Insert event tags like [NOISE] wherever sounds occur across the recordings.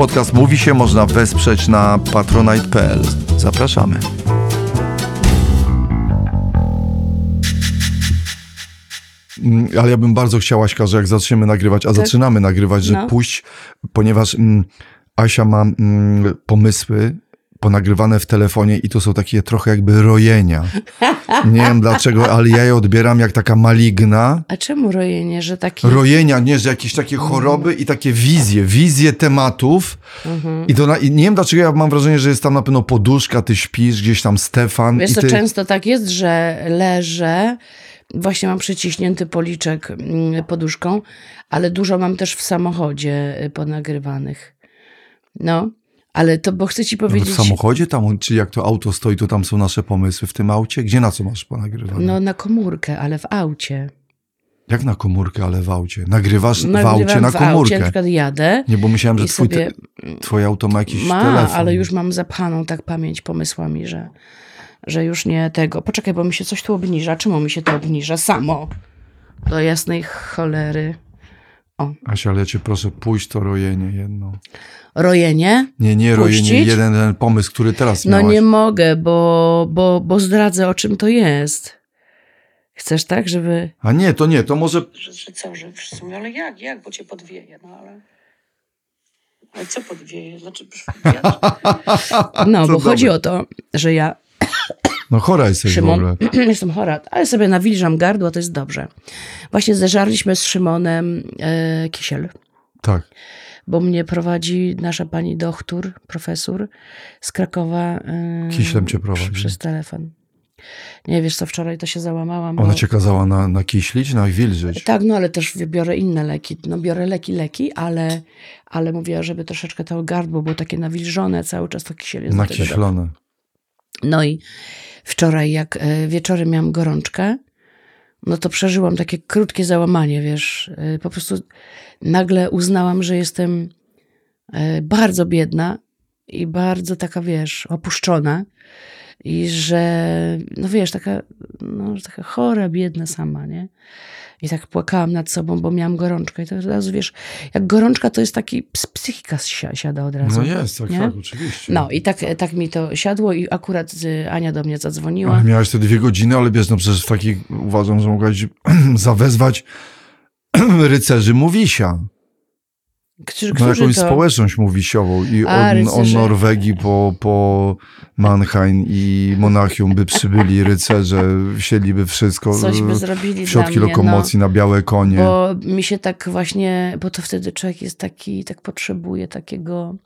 Podcast Mówi się można wesprzeć na patronite.pl. Zapraszamy. Mm, Ale ja bym bardzo chciała, Aśka, że jak zaczniemy nagrywać, a zaczynamy nagrywać, że No. pójść, ponieważ mm, Asia ma mm, pomysły ponagrywane w telefonie i to są takie trochę jakby rojenia. Nie wiem dlaczego, ale ja je odbieram jak taka maligna. A czemu rojenie, że taki... Rojenia, nie, że jakieś takie choroby i takie wizje, wizje tematów. I to na, i nie wiem dlaczego ja mam wrażenie, że jest tam na pewno poduszka, ty śpisz, gdzieś tam Stefan. Wiesz i co, ty... często tak jest, że leżę, właśnie mam przyciśnięty policzek mm, poduszką, ale dużo mam też w samochodzie y, ponagrywanych. No, ale to, bo chcę ci No, w powiedzieć... samochodzie tam, czy jak to auto stoi, to tam są nasze pomysły w tym aucie? Gdzie na co masz ponagrywane? No, na komórkę, ale w aucie. Jak na komórkę, ale w aucie? Nagrywasz w Nagrywam aucie na w aucie, na komórkę? przykład jadę Nie, bo myślałem, że twój sobie... te, twoje auto ma jakiś Ma, telefon. ale już mam zapchaną tak pamięć pomysłami, że, że już nie tego. Poczekaj, bo mi się coś tu obniża. Czemu mi się to obniża? Samo. Do jasnej cholery. Asia, ale ja cię proszę, pójść to rojenie jedno. Rojenie? Nie, nie rojenie, Puścić? jeden ten pomysł, który teraz No miałaś. nie mogę, bo, bo, bo zdradzę, o czym to jest. Chcesz tak, żeby... A nie, to nie, to może... Że, że co, że w sumie, ale jak, jak, bo cię podwieje, no ale... Ale co podwieje? Znaczy, wiatr. [LAUGHS] No, Co bo chodzi dobre. o to, że ja, No chora jesteś w Szymon, ogóle. [CLEARS THROAT] jestem chora, ale sobie nawilżam gardło, to jest dobrze. Właśnie zeżarliśmy z Szymonem e, kisiel. Tak. bo mnie prowadzi nasza pani doktor, profesor z Krakowa. yy, Kiślem cię prowadzi. Przez telefon. Nie wiesz co, wczoraj to się załamałam. Ona bo- cię kazała na, na kiślić, na wilżyć. Tak, no ale też biorę inne leki. No biorę leki, leki, ale, ale mówiła, żeby troszeczkę to gardło było takie nawilżone, cały czas to kisiel jest Nakiślone. No i wczoraj, jak e, wieczorem miałam gorączkę, no to przeżyłam takie krótkie załamanie, wiesz. E, Po prostu nagle uznałam, że jestem e, bardzo biedna i bardzo taka, wiesz, opuszczona. I że, no wiesz, taka, no, taka chora, biedna sama, nie? I tak płakałam nad sobą, bo miałam gorączkę. I to od razu, wiesz, jak gorączka to jest taki, ps- psychika si- siada od razu. No jest, tak, nie? tak, oczywiście. No i tak, tak mi to siadło i akurat y, Ania do mnie zadzwoniła. Ale miałeś te dwie godziny, ale wiesz, no przecież w takich uważam, że mogłaś [CLEARS THROAT] zawezwać [CLEARS THROAT] rycerzy Mówisia. Którzy, No jakąś to... społeczność mówisiową i A, od, od. Norwegii po, po Mannheim i Monachium by przybyli [LAUGHS] rycerze, wsiedliby wszystko Coś by zrobili w środki mnie, lokomocji na białe konie. No, bo mi się tak właśnie, bo to wtedy człowiek jest taki, tak potrzebuje takiego,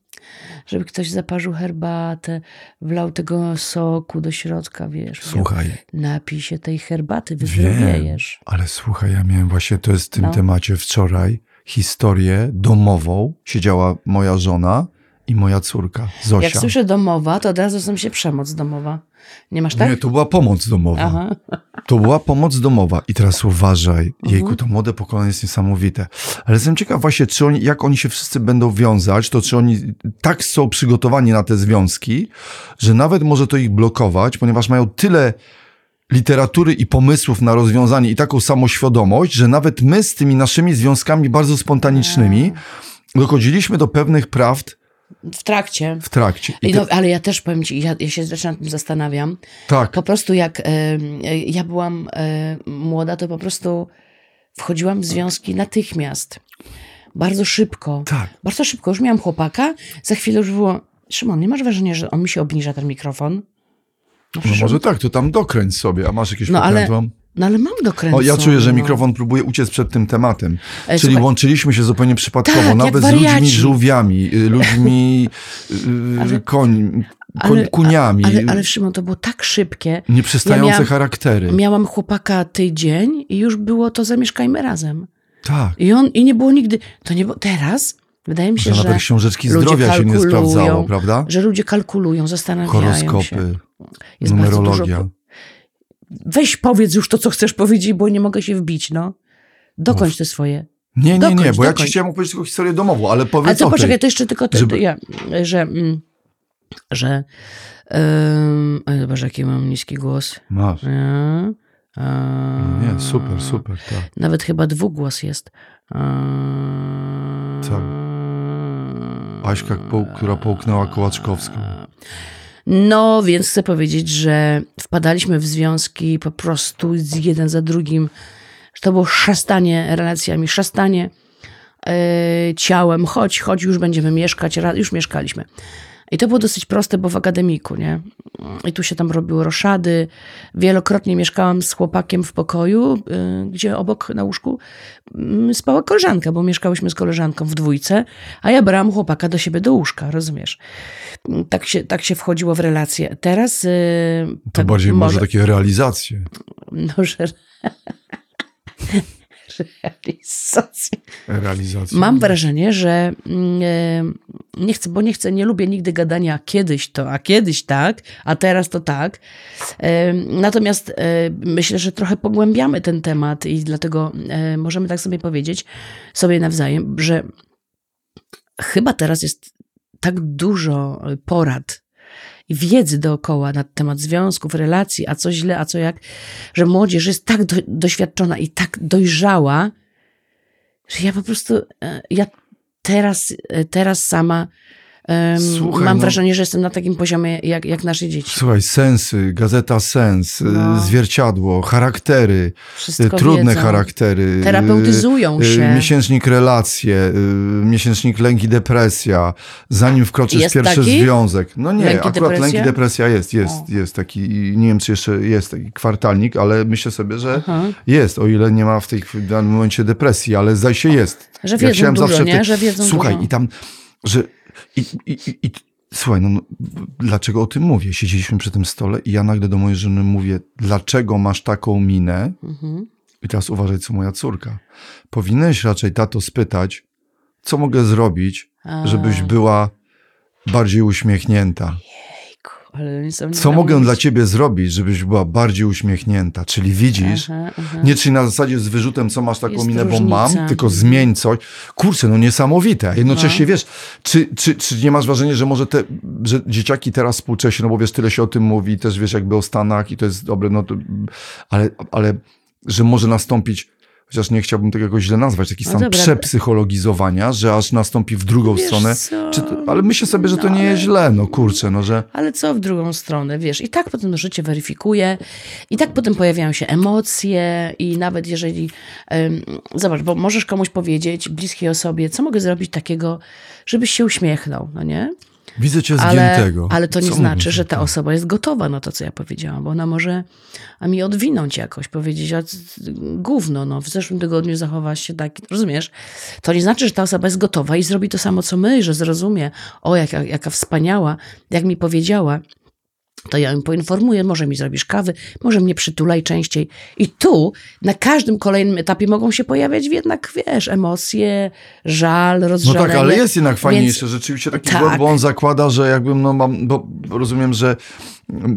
żeby ktoś zaparzył herbatę, wlał tego soku do środka, wiesz. Słuchaj, Napij się tej herbaty, wyzdrowiejesz. ale słuchaj, ja miałem właśnie, to jest w tym No. temacie wczoraj, historię domową. Siedziała moja żona i moja córka, Zosia. Jak słyszę domowa, to od razu znam się przemoc domowa. Nie masz tak? Nie, to była pomoc domowa. Aha. To była pomoc domowa. I teraz uważaj, Mhm. jejku, to młode pokolenie jest niesamowite. Ale jestem ciekaw właśnie, czy oni, jak oni się wszyscy będą wiązać, to czy oni tak są przygotowani na te związki, że nawet może to ich blokować, ponieważ mają tyle literatury i pomysłów na rozwiązanie i taką samoświadomość, że nawet my z tymi naszymi związkami bardzo spontanicznymi dochodziliśmy do pewnych prawd W trakcie. w trakcie. Te, no, ale ja też powiem ci, ja, ja się zresztą nad tym zastanawiam. tak, Po prostu jak e, ja byłam e, młoda, to po prostu wchodziłam w związki natychmiast. Bardzo szybko. tak. Bardzo szybko. Już miałam chłopaka, za chwilę już było... Szymon, nie masz wrażenia, że on mi się obniża, ten mikrofon? No przecież- może tak, to tam dokręć sobie, a masz jakieś No, ale pokrętło? No ale mam dokręcone. O, ja czuję, że no. mikrofon próbuje uciec przed tym tematem. E, Czyli słuchaj- łączyliśmy się zupełnie przypadkowo, Tak, nawet z ludźmi żółwiami, y, ludźmi [LAUGHS] y, Ale- koń, Ale, kuniami, ale, ale Szymon, to było tak szybkie. nieprzystające ja miałam- charaktery. Miałam chłopaka tydzień i już było to zamieszkajmy razem. tak. I on, i nie było nigdy, to nie było, teraz wydaje mi się, Że że, nawet książeczki zdrowia się nie sprawdzało, prawda? że ludzie kalkulują, zastanawiają się. Horoskopy, Jest bardzo numerologia. dużo- Weź powiedz już to, co chcesz powiedzieć, bo nie mogę się wbić, no. Dokończ te swoje. Nie, nie, nie, Dokończ, bo ja ci dokończ. chciałem opowiedzieć tylko historię domową, ale powiedz Ale to tej. poczekaj, to jeszcze tylko to, Żeby- ja, że, mm, że, um, Boże, jaki mam niski głos. Masz. No e, Nie, super, super, tak. Nawet chyba dwugłos jest. E, Tak. Aśka, która połknęła Kołaczkowską. No, więc chcę powiedzieć, że wpadaliśmy w związki po prostu z jeden za drugim. To było szastanie relacjami, szastanie e, ciałem. Chodź, chodź, już będziemy mieszkać. Już mieszkaliśmy. I to było dosyć proste, bo w akademiku, nie? I tu się tam robiły roszady. Wielokrotnie mieszkałam z chłopakiem w pokoju, y, gdzie obok na łóżku mm, spała koleżanka, bo mieszkałyśmy z koleżanką w dwójce, a ja brałam chłopaka do siebie do łóżka, rozumiesz? Tak się, tak się wchodziło w relacje. Teraz... y, To tak bardziej może takie realizacje. [LAUGHS] No, że... Realizacje. Realizacje. Mam wrażenie, że mm, e, nie chcę, bo nie chcę, nie lubię nigdy gadania kiedyś to, a kiedyś tak, a teraz to tak. E, Natomiast e, myślę, że trochę pogłębiamy ten temat i dlatego możemy tak sobie powiedzieć sobie nawzajem, że chyba teraz jest tak dużo porad i wiedzy dookoła na temat związków, relacji, a co źle, a co jak, że młodzież jest tak do, doświadczona i tak dojrzała, że ja po prostu, e, ja teraz, e, teraz sama Słuchaj, mam no- wrażenie, że jestem na takim poziomie jak, jak nasze dzieci. Słuchaj, sensy, gazeta Sens, y, No. zwierciadło, charaktery, Wszystko y, trudne wiedzą. charaktery. y, Terapeutyzują się. Miesięcznik relacje, miesięcznik lęk i depresja, zanim wkroczysz Jest pierwszy taki? związek. No nie, Lęk i akurat depresja? lęk i depresja jest, jest, O. jest taki, nie wiem czy jeszcze jest taki kwartalnik, ale myślę sobie, że Aha. jest, o ile nie ma w tej w danym momencie depresji, ale zdaje się jest. Że wiedzą dużo, zawsze nie? Że wiedzą Słuchaj, dużo. i tam, że i, i, i, słuchaj, no, no dlaczego o tym mówię? Siedzieliśmy przy tym stole i ja nagle do mojej żony mówię, dlaczego masz taką minę? Mhm. I teraz uważaj, co moja córka. Powinieneś raczej tato spytać, co mogę zrobić, A. żebyś była bardziej uśmiechnięta. Jejku, ale oni są Co mogę niesamowici. dla ciebie zrobić, żebyś była bardziej uśmiechnięta? Czyli widzisz, Aha, aha. nie czyli na zasadzie z wyrzutem, co masz taką Jest minę, bo różnica. mam, tylko zmień coś. Kurczę, no niesamowite. A Jednocześnie No. wiesz, czy, czy, czy nie masz wrażenia, że może te, że dzieciaki teraz współcześnie, no bo wiesz, tyle się o tym mówi, też wiesz jakby o Stanach i to jest dobre, no to, ale, ale że może nastąpić, chociaż nie chciałbym tego jakoś źle nazwać, taki No stan dobra. przepsychologizowania, że aż nastąpi w drugą Wiesz stronę. to, ale myślę sobie, że to No, nie jest ale- źle, no kurczę, no że... Ale co w drugą stronę, wiesz? I tak potem życie weryfikuje, i tak potem pojawiają się emocje, i nawet jeżeli. zobacz, bo możesz komuś powiedzieć, bliskiej osobie, co mogę zrobić takiego, żebyś się uśmiechnął, no nie? Widzę cię Ale, zgiętego. ale to nie Co znaczy, że ta osoba jest gotowa na to, co ja powiedziałam, bo ona może a mi odwinąć jakoś, powiedzieć, a gówno, no, w zeszłym tygodniu zachowałaś się tak, rozumiesz? To nie znaczy, że ta osoba jest gotowa i zrobi to samo, co my, że zrozumie, o, jaka, jaka wspaniała, jak mi powiedziała, to ja ją poinformuję, może mi zrobisz kawy, może mnie przytulaj częściej. I tu na każdym kolejnym etapie mogą się pojawiać jednak, wiesz, emocje, żal, No rozżalenie. tak, ale jest jednak fajniejsze, Więc- rzeczywiście taki tak. bo on zakłada, że jakbym, no mam, bo rozumiem, że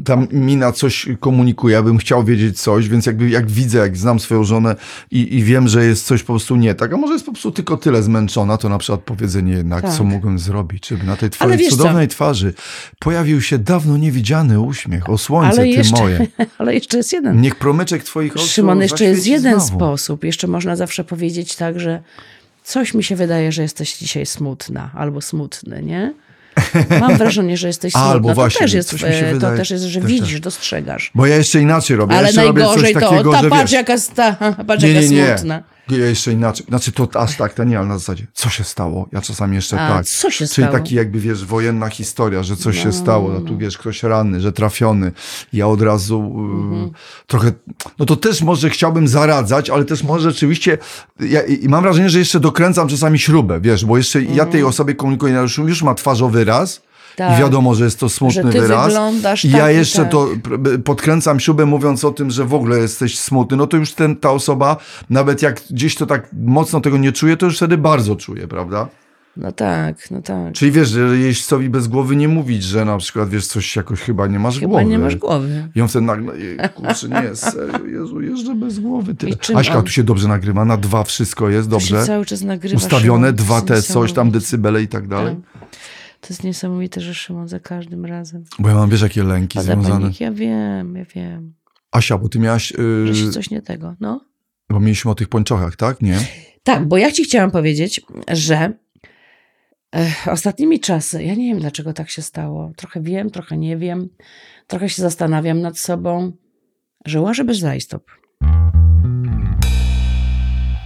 ta mina coś komunikuje, ja bym chciał wiedzieć coś, więc jakby jak widzę, jak znam swoją żonę i, i wiem, że jest coś po prostu nie tak, a może jest po prostu tylko tyle zmęczona, to na przykład powiedzenie jednak, Tak. co mogłem zrobić, żeby na tej twojej wiesz co? cudownej twarzy pojawił się dawno niewidziany uśmiech. O słońce, ale ty jeszcze, moje. [LAUGHS] ale jeszcze jest jeden Niech promyczek twoich oczu Szymon, jeszcze jest jeden znowu. sposób. Jeszcze można zawsze powiedzieć tak, że coś mi się wydaje, że jesteś dzisiaj smutna albo smutny, nie? Mam wrażenie, że jesteś [LAUGHS] smutna. Albo to właśnie, też jest, e, to wydaje- też jest, że też widzisz, tak. dostrzegasz. Bo ja jeszcze inaczej robię. Ale robię najgorzej coś to, takiego, ta patrz jaka, sta, [LAUGHS] patrz jaka smutna. Ja jeszcze inaczej. Znaczy to aż tak, to nie, ale na zasadzie, co się stało? Ja czasami jeszcze A, tak. co się Czyli stało? taki jakby, wiesz, wojenna historia, że coś No, się stało, a tu wiesz, ktoś ranny, że trafiony. Ja od razu Mhm. y, trochę, no to też może chciałbym zaradzać, ale też może rzeczywiście, ja, i mam wrażenie, że jeszcze dokręcam czasami śrubę, wiesz, bo jeszcze ja tej osobie komunikuję, już, już ma twarzowy raz, I. Tak. wiadomo, że jest to smutny Że ty wyraz. wyglądasz I tak ja i jeszcze tak. to podkręcam śrubę, mówiąc o tym, że w ogóle jesteś smutny. No to już ten, ta osoba, nawet jak gdzieś to tak mocno tego nie czuje, to już wtedy bardzo czuje, prawda? No tak, no tak. Czyli wiesz, że jeźdźcowi bez głowy nie mówić, że na przykład, wiesz, coś jakoś chyba nie masz Chyba głowy. nie masz głowy. I on wtedy nagle, kurczę, nie, serio, Jezu, jeżdżę bez głowy. Tyle. I Aśka, on- tu się dobrze nagrywa, na dwa wszystko jest To się dobrze. cały czas nagrywa. Ustawione, dwa te, coś tam, decybele i tak dalej. Tak. To jest niesamowite, że Szymon za każdym razem. Bo ja mam, wiesz, jakie lęki Pada związane. panik, ja wiem, ja wiem. Asia, bo ty miałaś, Że yy, coś nie tego, no. bo mieliśmy o tych pończochach, tak? Nie? Tak, bo ja ci chciałam powiedzieć, że Ech, ostatnimi czasy, ja nie wiem dlaczego tak się stało. Trochę wiem, trochę nie wiem. Trochę się zastanawiam nad sobą, że łażę bez rajstop.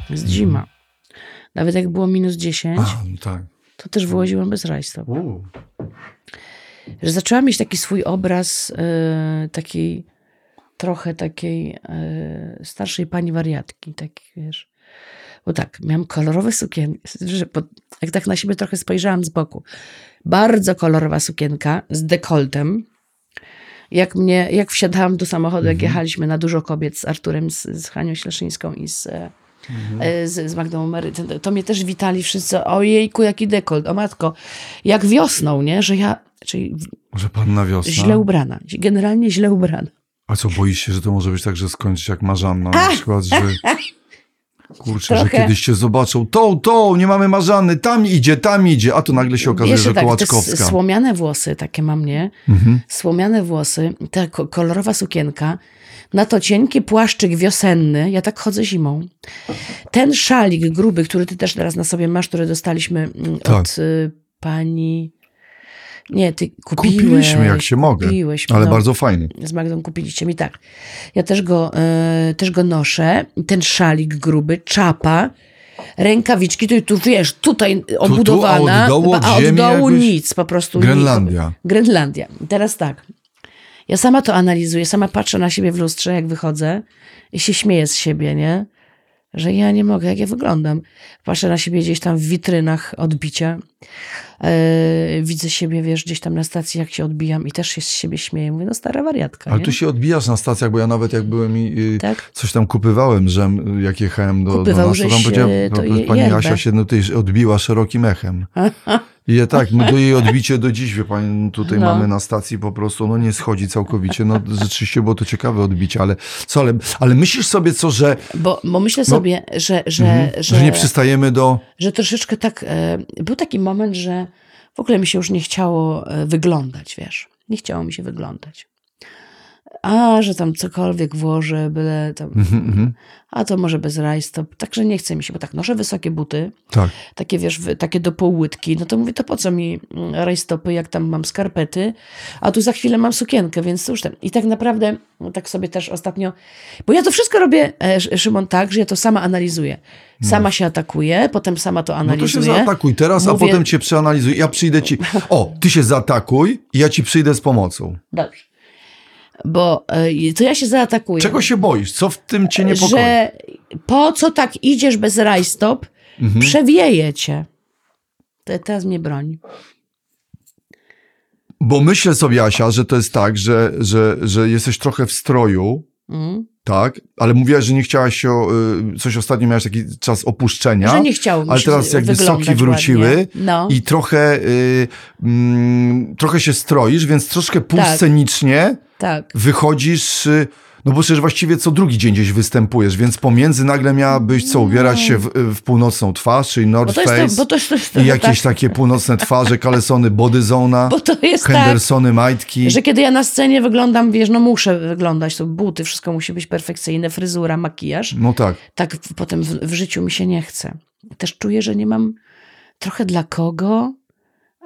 Jest zima. Nawet jak było minus 10, A, no tak. To też wyłaziłam bez rajstop. Że zaczęłam mieć taki swój obraz e, takiej, trochę takiej e, starszej pani wariatki, taki, wiesz. Bo tak, miałam kolorowe sukienki, [LAUGHS] jak tak na siebie trochę spojrzałam z boku. Bardzo kolorowa sukienka z dekoltem. Jak mnie, jak wsiadałam do samochodu, jak jechaliśmy na dużo kobiet z Arturem, z, z Hanią Śleszyńską i z, e, e, z, z Magdą Mary, to, to mnie też witali wszyscy, ojejku, jaki dekolt, o matko, jak wiosną, nie, że ja, czyli Może panna wiosna? źle ubrana, generalnie źle ubrana. A co, boisz się, że to może być tak, że skończy się jak Marzanna na przykład, że... [LAUGHS] Kurczę, że Trochę. kiedyś cię zobaczą, tą, tą, nie mamy Marzanny, tam idzie, tam idzie, a tu nagle się okazuje, Wiesz, że tak, Kołaczkowska. słomiane włosy takie mam, nie? Mhm. Słomiane włosy, ta ko- kolorowa sukienka, na to cienki płaszczyk wiosenny, ja tak chodzę zimą. Ten szalik gruby, który ty też teraz na sobie masz, który dostaliśmy mm, Tak. od y, pani... Nie, ty kupiłeś. Kupiliśmy, jak się mogę, ale no. bardzo fajny. z Magdą kupiliście mi tak. Ja też go, e, też go noszę. Ten szalik gruby, czapa, rękawiczki, to tu wiesz, tutaj obudowana, od dołu, od a od dołu nic, po prostu. Grenlandia. Nic. Grenlandia. Teraz tak. Ja sama to analizuję, sama patrzę na siebie w lustrze, jak wychodzę i się śmieję z siebie, nie? Że ja nie mogę, jak ja wyglądam. Patrzę na siebie gdzieś tam w witrynach odbicia. E, widzę siebie, wiesz, gdzieś tam na stacji, jak się odbijam i też się z siebie śmieję. Mówię, no stara wariatka, Ale nie? tu się odbijasz na stacjach, bo ja nawet jak byłem i Tak? coś tam kupywałem, że jak jechałem do, do nas, to tam żeś, powiedziała, e, to je- pani yerbę. Asia się no, tutaj odbiła szerokim echem. I ja tak, do jej odbicie do dziś, wie pani, tutaj No. mamy na stacji po prostu, no nie schodzi całkowicie. No rzeczywiście było to ciekawe odbicie, ale co, ale, ale myślisz sobie co, że, Bo, bo myślę sobie, że, że, No. mhm, że, że nie przystajemy do... że troszeczkę tak. E, był taki moment, że w ogóle mi się już nie chciało e, wyglądać, wiesz. Nie chciało mi się wyglądać. A, że tam cokolwiek włożę, byle tam. Mhm, mhm. A to może bez rajstop. Także nie chce mi się, bo tak noszę wysokie buty, Tak. takie wiesz, takie do półłytki. No to mówię, to po co mi mm, rajstopy, jak tam mam skarpety, a tu za chwilę mam sukienkę, więc cóż tam. I tak naprawdę, no tak sobie też ostatnio, bo ja to wszystko robię, e, Sz- Szymon, tak, że ja to sama analizuję. Sama się atakuję, potem sama to No to się zaatakuj teraz, a Mówię- potem cię przeanalizuję. Ja przyjdę ci... [LAUGHS] O, ty się zaatakuj i ja ci przyjdę z pomocą. Dobrze. Bo e, to ja się zaatakuję. Czego się boisz? Co w tym cię niepokoi? Że po co tak idziesz bez rajstop? Mhm. Przewieje cię. Te, teraz mnie broń. Bo myślę sobie, Asia, że to jest tak, że, że, że jesteś trochę w stroju, Mm? tak? Ale mówiłaś, że nie chciałaś się, y, coś ostatnio miałaś taki czas opuszczenia. Że nie chciało mi Ale teraz jakby soki wróciły. No. i trochę, y, mm, trochę się stroisz, więc troszkę półscenicznie Tak. Wychodzisz, y, no bo przecież właściwie co drugi dzień gdzieś występujesz, więc pomiędzy nagle miałabyś co, ubierać się w, w północną twarz, czyli Bo North jest, Face to, bo to, jest- to i jakieś tak, takie północne twarze, kalesony Bodyzona, [LAUGHS] Bo tak, Hendersony majtki. że kiedy ja na scenie wyglądam, wiesz, no muszę wyglądać, to buty, wszystko musi być perfekcyjne, fryzura, makijaż. No tak. Tak potem w, w życiu mi się nie chce. Też czuję, że nie mam trochę dla kogo.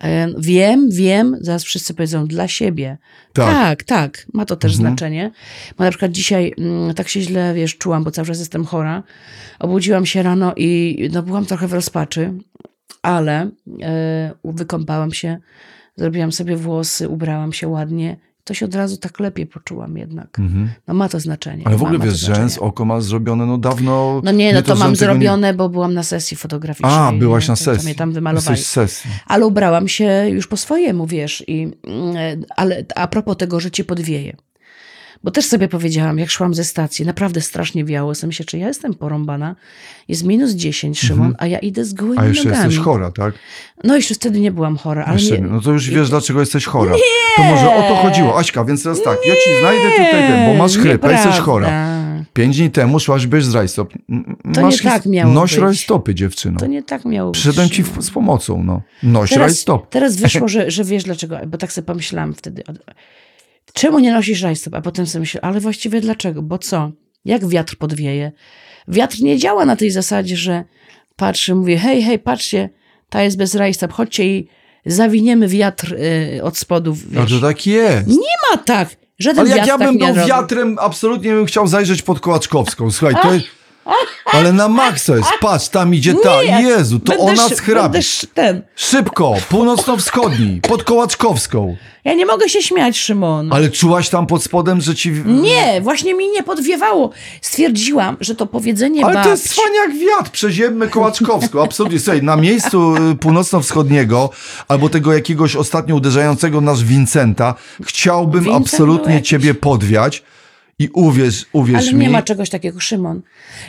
E, Wiem, wiem, zaraz wszyscy powiedzą dla siebie. Tak. Tak, tak, ma to też Mhm. znaczenie. Bo na przykład dzisiaj mm, tak się źle, wiesz, czułam, bo cały czas jestem chora. Obudziłam się rano i no, byłam trochę w rozpaczy, ale e, wykąpałam się, zrobiłam sobie włosy, ubrałam się ładnie. To się od razu tak lepiej poczułam jednak. Mhm. No ma to znaczenie. Ale w ogóle ma, to wiesz, rzęs, oko masz zrobione no dawno. No nie, no to, że mam on tego nie- zrobione, bo byłam na sesji fotograficznej. A, byłaś na To- to sesji. mnie tam wymalowali. Sesji. Ale ubrałam się już po swojemu, wiesz. I, mm, ale a propos tego, że cię podwieje. Bo też sobie powiedziałam, jak szłam ze stacji, naprawdę strasznie wiało. Sobie myślę, czy ja jestem porąbana? Jest minus 10, Szymon, a ja idę z gołymi Mhm. A jeszcze nogami. jesteś chora, tak? No jeszcze wtedy nie byłam chora, ale nie, no to już wiesz, dlaczego jesteś chora. To może o to chodziło. Aśka, więc teraz tak, ja ci znajdę tutaj, ten, bo masz chrypę, jesteś chora. Pięć dni temu szłaś bez rajstop. To masz nie tak miało Noś być. rajstopy, dziewczyno. To nie tak miało być. Przyszedłem ci Szymon. w, z pomocą, no. Noś Teraz, rajstop. teraz wyszło, [LAUGHS] że, że wiesz dlaczego, bo tak sobie pomyślałam wtedy. Czemu nie nosisz rajstop? A potem sobie myślę, ale właściwie dlaczego? Bo co? Jak wiatr podwieje? Wiatr nie działa na tej zasadzie, że patrzy, mówi, hej, hej, patrzcie, ta jest bez rajstop, chodźcie i zawiniemy wiatr y, od spodu, A wiesz. to tak jest. Nie ma tak, żaden Ale jak ja tak bym nie był wiatrem, absolutnie bym chciał zajrzeć pod Kołaczkowską. Słuchaj, to. Ale na maksa jest. Patrz, tam idzie ta. Nie, Jezu, to będę ona będę sz- ten. Szybko, północno-wschodni, pod Kołaczkowską. Ja nie mogę się śmiać, Szymon. Ale czułaś tam pod spodem, że ci... Nie, właśnie mi nie podwiewało. Stwierdziłam, że to powiedzenie Ale to babci... jest cwaniak wiatr, przeziemmy Kołaczkowską, absolutnie. Słuchaj, na miejscu y, północno-wschodniego, albo tego jakiegoś ostatnio uderzającego nasz Wincenta, chciałbym absolutnie jakiś- ciebie podwiać i uwierz, uwierz Ale mi, nie ma czegoś takiego, Szymon.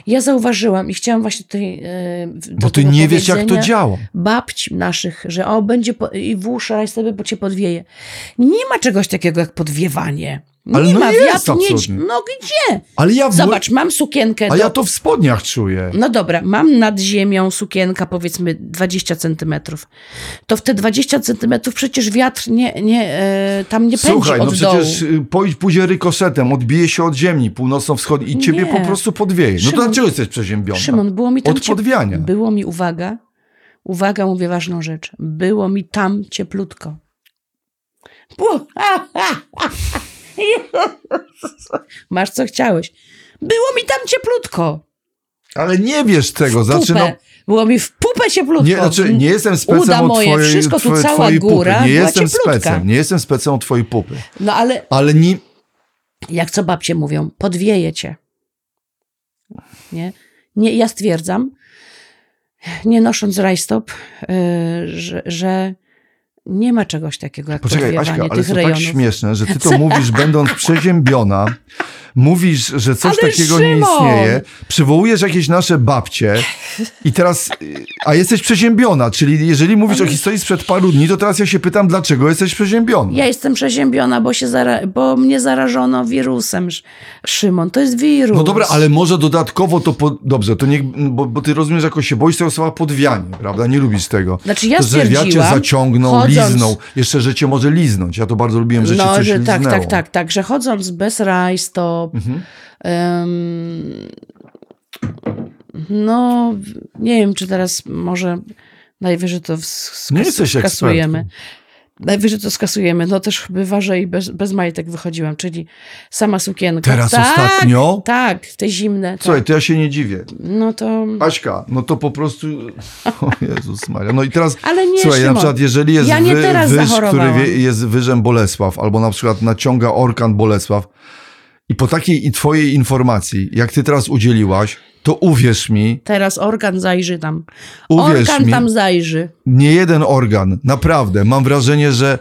Ja zauważyłam i chciałam właśnie tutaj... w- do bo ty nie wiesz, jak to działa. Babci naszych, że o, będzie po, i włóż sobie, bo cię podwieje. Nie ma czegoś takiego jak podwiewanie. Nie Ale no ma jest wiatr, nie... No gdzie? Ale ja... w- Zobacz, mam sukienkę A do... ja to w spodniach czuję. No dobra, mam nad ziemią sukienka powiedzmy 20 centymetrów. To w te 20 centymetrów przecież wiatr nie, nie, e, tam nie pędzi Słuchaj, no przecież y, pójdź, pójdzie rykoszetem, odbije się od ziemi północno-wschodniej i ciebie Nie. po prostu podwieje. No to dlaczego jesteś przeziębiona? Szymon, było mi tam Od podwiania. Było mi, uwaga, uwaga, mówię ważną rzecz. Było mi tam cieplutko. Było... [LAUGHS] [LAUGHS] Masz co chciałeś. Było mi tam cieplutko. Ale nie wiesz tego, znaczy no... pupę. Było mi w pupę cieplutko. Nie, znaczy, nie jestem Uda specem od moje, twojej, wszystko, tu cała twojej góra pupy. Nie jestem cieplutka. specem, nie jestem specem od twojej pupy. No ale Ale nie... jak co babcie mówią, podwieje cię. Nie? nie ja stwierdzam, nie nosząc rajstop, yy, że, że nie ma czegoś takiego jak Poczekaj, Aśka, ale tych to rejonów. tak śmieszne, że ty to mówisz będąc przeziębiona, mówisz, że coś Ale takiego nie Szymon! istnieje, przywołujesz jakieś nasze babcie i teraz, a jesteś przeziębiona, czyli jeżeli mówisz o historii sprzed paru dni, to teraz ja się pytam, dlaczego jesteś przeziębiona? Ja jestem przeziębiona, bo, się zara- bo mnie zarażono wirusem. Sz- Szymon, to jest wirus. No dobra, ale może dodatkowo to, po, dobrze, to niech, bo, bo ty rozumiesz, jakoś się boisz tego słowa podwianie, prawda? Nie lubisz tego. Znaczy ja to, że wiatr cię zaciągnął, liznął, jeszcze, że cię może liznąć. Ja to bardzo lubiłem, że cię no, coś że tak, liznęło. tak, tak, tak, że chodząc bez rajstop, Mhm. em, no, nie wiem, czy teraz może najwyżej to ws- Nie jesteś skasujemy. Najwyżej to skasujemy. No też bywa, że i bez, bez majtek wychodziłam, czyli sama sukienka. Teraz tak, ostatnio? Tak, te zimne. Słuchaj, Tak. to ja się nie dziwię. No to... Aśka, no to po prostu. O Jezus Maria. No i teraz. [LAUGHS] Ale nie, Słuchaj, na Szymon. przykład, jeżeli jest Ja nie wy, teraz wyż, który jest wyżem Bolesław, albo na przykład naciąga orkan Bolesław, i po takiej i twojej informacji, jak ty teraz udzieliłaś, to uwierz mi, Teraz organ zajrzy tam. Uwierz organ mi. tam zajrzy. nie jeden organ, naprawdę, mam wrażenie, że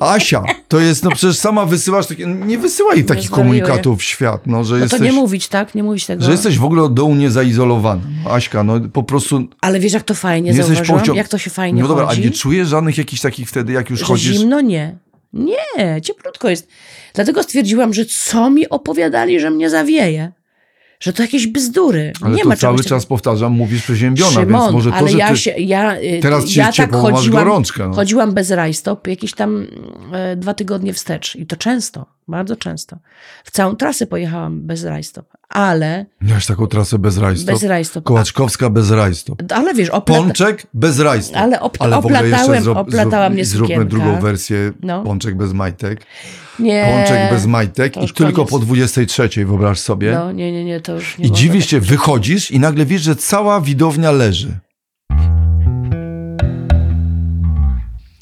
Asia, to jest, no przecież sama wysyłasz takie, nie wysyłaj takich zwariuję. komunikatów w świat, no, że No jesteś, to nie mówić, tak? Nie mówić tego. że jesteś w ogóle od dołu niezaizolowany. No, Aśka, no po prostu Ale wiesz, jak to fajnie Nie jesteś płcią- Jak to się fajnie No dobra, chodzi? a nie czujesz żadnych jakichś takich wtedy, jak już że chodzisz? zimno nie. Nie, cieplutko jest. Dlatego stwierdziłam, że co mi opowiadali, że mnie zawieje. Że to jakieś bzdury. Ale nie to ma cały czas powtarzam, mówisz przeziębiona, Szymon, więc może to, ale że ja się, ja, y, Teraz ci ja tak ciepło, masz chodziłam, gorączkę, no. chodziłam bez rajstop jakieś tam e, dwa tygodnie wstecz. I to często, bardzo często. W całą trasę pojechałam bez rajstop. Ale, Miałeś taką trasę bez rajstop? bez rajstop. Kołaczkowska bez rajstop. Ale wiesz, oplata, Pączek bez rajstop. Ale op- ogóle oplatałem- jeszcze oplatała mnie Zróbmy drugą wersję, No. pączek bez majtek. nie, Pączek bez majtek i tylko koniec. po 23, wyobraź sobie. No, nie, nie, nie, to już nie I dziwisz się, wychodzisz i nagle widzisz, że cała widownia leży.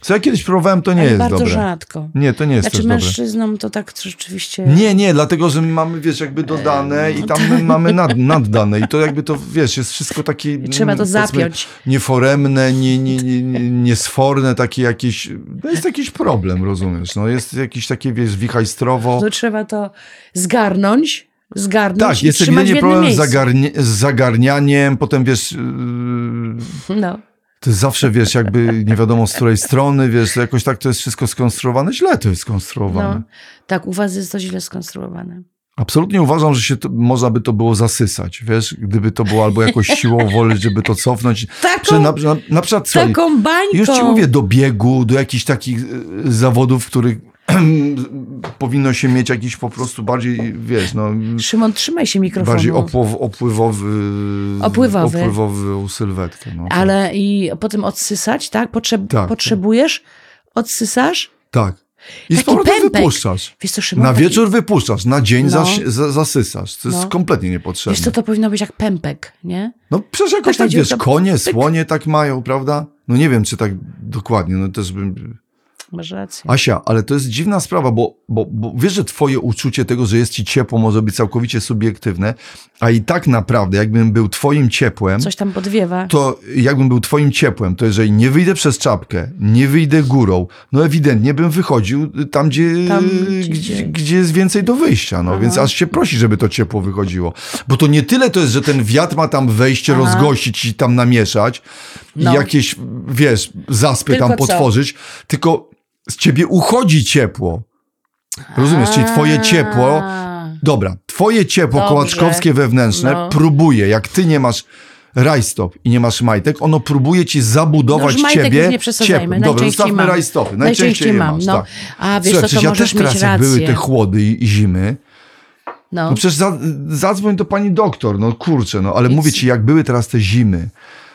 Co ja kiedyś próbowałem, to nie Ale jest bardzo dobre. rzadko. Nie, to nie jest Znaczy też dobre. mężczyznom to tak rzeczywiście... Nie, nie, dlatego, że my mamy, wiesz, jakby dodane i tam my mamy nad, naddane i to jakby to, wiesz, jest wszystko takie... Trzeba to zapiąć. Nieforemne, nie, nie, nie, nie, niesforne, takie jakieś... To jest jakiś problem, rozumiesz? No jest jakieś takie, wiesz, wichajstrowo... To trzeba to zgarnąć, zgarnąć Tak, i jest trzymać w ewidentnie jednym problem z, miejscu. zagarnie, z zagarnianiem, potem wiesz, yy, No. To zawsze wiesz, jakby nie wiadomo z której strony, wiesz, jakoś tak to jest wszystko skonstruowane, źle to jest skonstruowane. No, tak, u was jest to źle skonstruowane. Absolutnie uważam, że się to, można by to było zasysać, wiesz, gdyby to było albo jakoś siłą woli, [LAUGHS] żeby to cofnąć. Taką, na, na, na przykład, taką bańką. już ci mówię, do biegu, do jakichś takich y, zawodów, w których [CLEARS THROAT] powinno się mieć jakiś po prostu bardziej, wiesz, no, Szymon, trzymaj się mikrofonu. bardziej opływ, opływowy, Opływowy. opływową sylwetkę. No, tak. Ale i potem odsysać, tak? Tak. Potrzebujesz, odsysasz. Tak. I z Taki powrotem pępek. wypuszczasz. Wiesz co, Szymon? Na taki- wieczór wypuszczasz, na dzień No. zaś, za, zasysasz. To jest No. kompletnie niepotrzebne. Wiesz co, to powinno być jak pępek, nie? No przecież jakoś Tak tak, wiesz, to- konie, słonie tak mają, prawda? No nie wiem, czy tak dokładnie, no też bym... Masz rację. Asia, ale to jest dziwna sprawa, bo, bo, bo wiesz, że twoje uczucie tego, że jest ci ciepło może być całkowicie subiektywne, a i tak naprawdę, jakbym był twoim ciepłem, Coś tam podwiewa. to jakbym był twoim ciepłem, to jeżeli nie wyjdę przez czapkę, nie wyjdę górą, no ewidentnie bym wychodził tam, gdzie, Tam, gdzie, gdzie- jest więcej do wyjścia, no Aha. więc aż się prosi, żeby to ciepło wychodziło. Bo to nie tyle to jest, że ten wiatr ma tam wejście, Aha. rozgościć i tam namieszać No. i jakieś, wiesz, zaspy Tylko tam co? potworzyć, tylko z ciebie uchodzi ciepło. Rozumiesz? Czyli twoje ciepło. Dobra, twoje ciepło Dobrze. kołaczkowskie wewnętrzne No. próbuje, jak ty nie masz rajstop i nie masz majtek, ono próbuje ci zabudować No, ciebie nie ciepłem. Dobra, najczęściej zostawmy mam. rajstopy. Najczęściej Najczęściej, je mam, masz, no. tak. A wiesz Słuchaj, co, to ja też teraz, jak były te chłody i, i zimy, No. no przecież za, zadzwoń do pani doktor, no kurczę, no ale Nic. mówię ci, jak były teraz te zimy,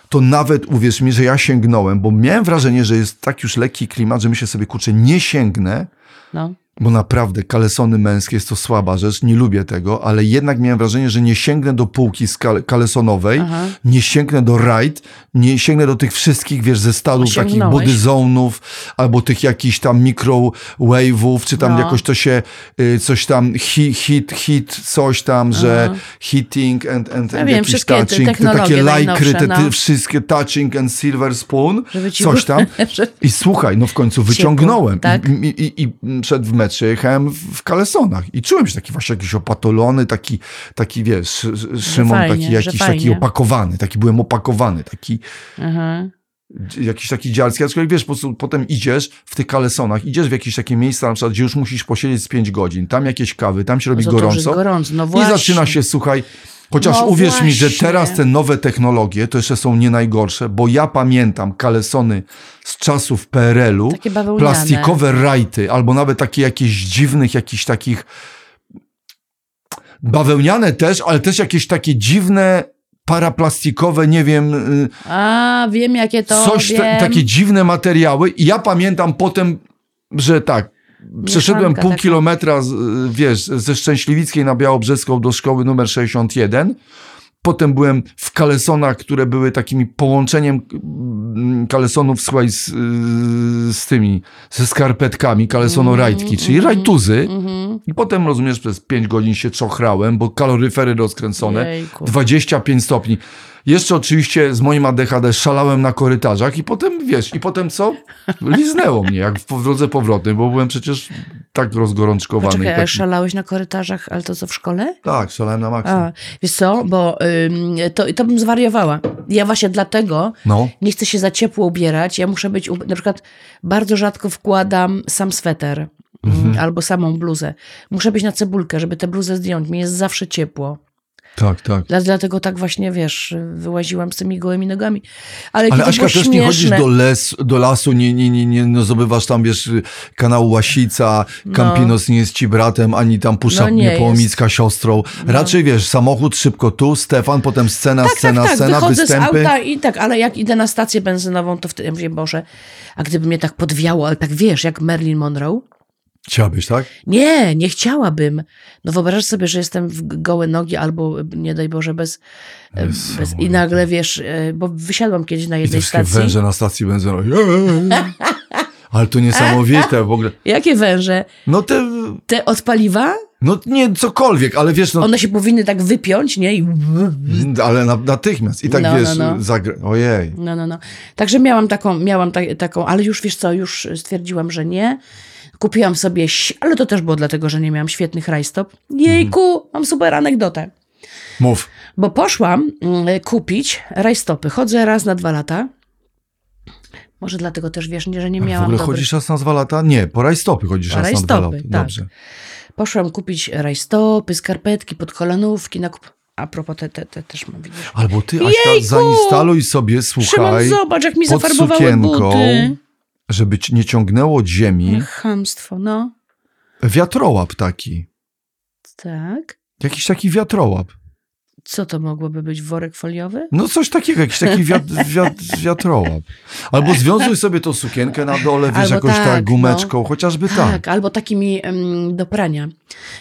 to nawet uwierz mi, że ja sięgnąłem, bo miałem wrażenie, że jest tak już lekki klimat, że myślę sobie, kurczę, nie sięgnę, no. Bo naprawdę kalesony męskie jest to słaba rzecz, nie lubię tego, ale jednak miałem wrażenie, że nie sięgnę do półki kalesonowej, Aha. nie sięgnę do rajd, nie sięgnę do tych wszystkich, wiesz, zestawów takich Sięgnąłeś. bodyzonów, albo tych jakichś tam microwave'ów, czy tam No. jakoś to się, y, coś tam hit, hit, hit, coś tam, że hitting and, and, Ja and wiem, jakiś te touching, te technologie takie lajkry, te, te no. wszystkie touching and silver spoon, coś tam. [LAUGHS] I słuchaj, no w końcu wyciągnąłem. tak? I, i, I przed w meczu jechałem w, kalesonach. I czułem się taki właśnie jakiś opatolony, taki, taki wiesz, Sz- Sz- Szymon, fajnie, taki jakiś taki opakowany, taki byłem opakowany, taki Aha. jakiś taki dziarski, aczkolwiek wiesz, po prostu potem idziesz w tych kalesonach, idziesz w jakieś takie miejsca, na przykład, gdzie już musisz posiedzieć z 5 godzin, tam jakieś kawy, tam się robi No gorąco gorąco, no i zaczyna się, słuchaj, chociaż No uwierz mi, że właśnie. teraz te nowe technologie to jeszcze są nie najgorsze, bo ja pamiętam kalesony z czasów PRL-u, plastikowe rajty, albo nawet takie jakieś dziwnych, jakichś takich bawełniane też, ale też jakieś takie dziwne paraplastikowe, nie wiem, y, A, wiem jakie to, coś, wiem. ta, takie dziwne materiały i ja pamiętam potem, że tak, przeszedłem pół taka. kilometra, y, wiesz, ze Szczęśliwickiej na Białobrzeską do szkoły numer 61, Potem byłem w kalesonach, które były takimi połączeniem mm, kalesonów, słuchaj, z, y, z tymi, ze skarpetkami, kalesonorajtki, czyli rajtuzy. Mhm. I potem, rozumiesz, przez 5 godzin się czochrałem, bo kaloryfery rozkręcone, Jejku. 25 stopni. Jeszcze oczywiście z moim ADHD szalałem na korytarzach i potem, wiesz, i potem co? Liznęło mnie, jak w drodze powrotnej, bo byłem przecież tak rozgorączkowany. Poczekaj, taki, szalałeś na korytarzach, ale to co w szkole? tak, szalałem na maksa. A, wiesz co, bo ym, to, to bym zwariowała. Ja właśnie dlatego No, nie chcę się za ciepło ubierać. Ja muszę być, na przykład bardzo rzadko wkładam sam sweter Mhm. mm, albo samą bluzę. Muszę być na cebulkę, żeby tę bluzę zdjąć. Mi jest zawsze ciepło. Tak, tak. Dla- Dlatego tak właśnie, wiesz, wyłaziłam z tymi gołymi nogami. Ale, Ale Aśka, też nie chodzisz do, les, do lasu, nie, nie, nie, nie no zdobywasz tam, wiesz, kanału Łasica, Campinos nie jest ci bratem, ani tam Pusza No nie nie Połomicka siostrą. Raczej, wiesz, samochód szybko tu, Stefan, potem scena, Tak, scena, tak, tak, scena, wychodzę występy. z auta i tak, ale jak idę na stację benzynową, to wtedy ja mówię, Boże, a gdyby mnie tak podwiało, ale tak wiesz, jak Marilyn Monroe? Chciałabyś, tak? Nie, nie chciałabym. No wyobraź sobie, że jestem w gołe nogi albo, nie daj Boże, bez... e, bez I nagle, wiesz, e, bo wysiadłam kiedyś na I jednej wszystkie stacji. węże na stacji benzynowej. [LAUGHS] Ale to niesamowite w ogóle. Jakie węże? No te, Te od paliwa? no nie cokolwiek, ale wiesz, no, One się powinny tak wypiąć, nie? I... ale na, natychmiast. I tak No, wiesz, no, no. Ojej. No, no, no. Także miałam taką, miałam ta, taką, ale już wiesz co, już stwierdziłam, że nie. Kupiłam sobie, ale to też było dlatego, że nie miałam świetnych rajstop. Jejku, mam super anegdotę. Mów. Bo poszłam mm, kupić rajstopy. Chodzę raz na dwa lata. Może dlatego też wiesz, nie, że nie W miałam ogóle dobrych... chodzisz raz na dwa lata? Nie, po rajstopy chodzisz Po raz na dwa rajstopy, lata. tak. Dobrze. Poszłam kupić rajstopy, skarpetki, podkolanówki. Na kup... A propos, te, te, te też mam, widzisz. Albo ty, Aśka, Jejku! zainstaluj sobie, Szymon, słuchaj, zobacz, jak mi pod zafarbowały sukienką, buty. Żeby nie ciągnęło od ziemi, Chamstwo, no. Wiatrołap taki. Tak. Jakiś taki wiatrołap. Co to mogłoby być? Worek foliowy? No coś takiego, jakiś taki wiat, wiat, wiatrołap. Albo związuj sobie tą sukienkę na dole, wiesz, Albo jakoś tak, tak, gumeczką, chociażby tak. Tak, albo takimi em, do prania.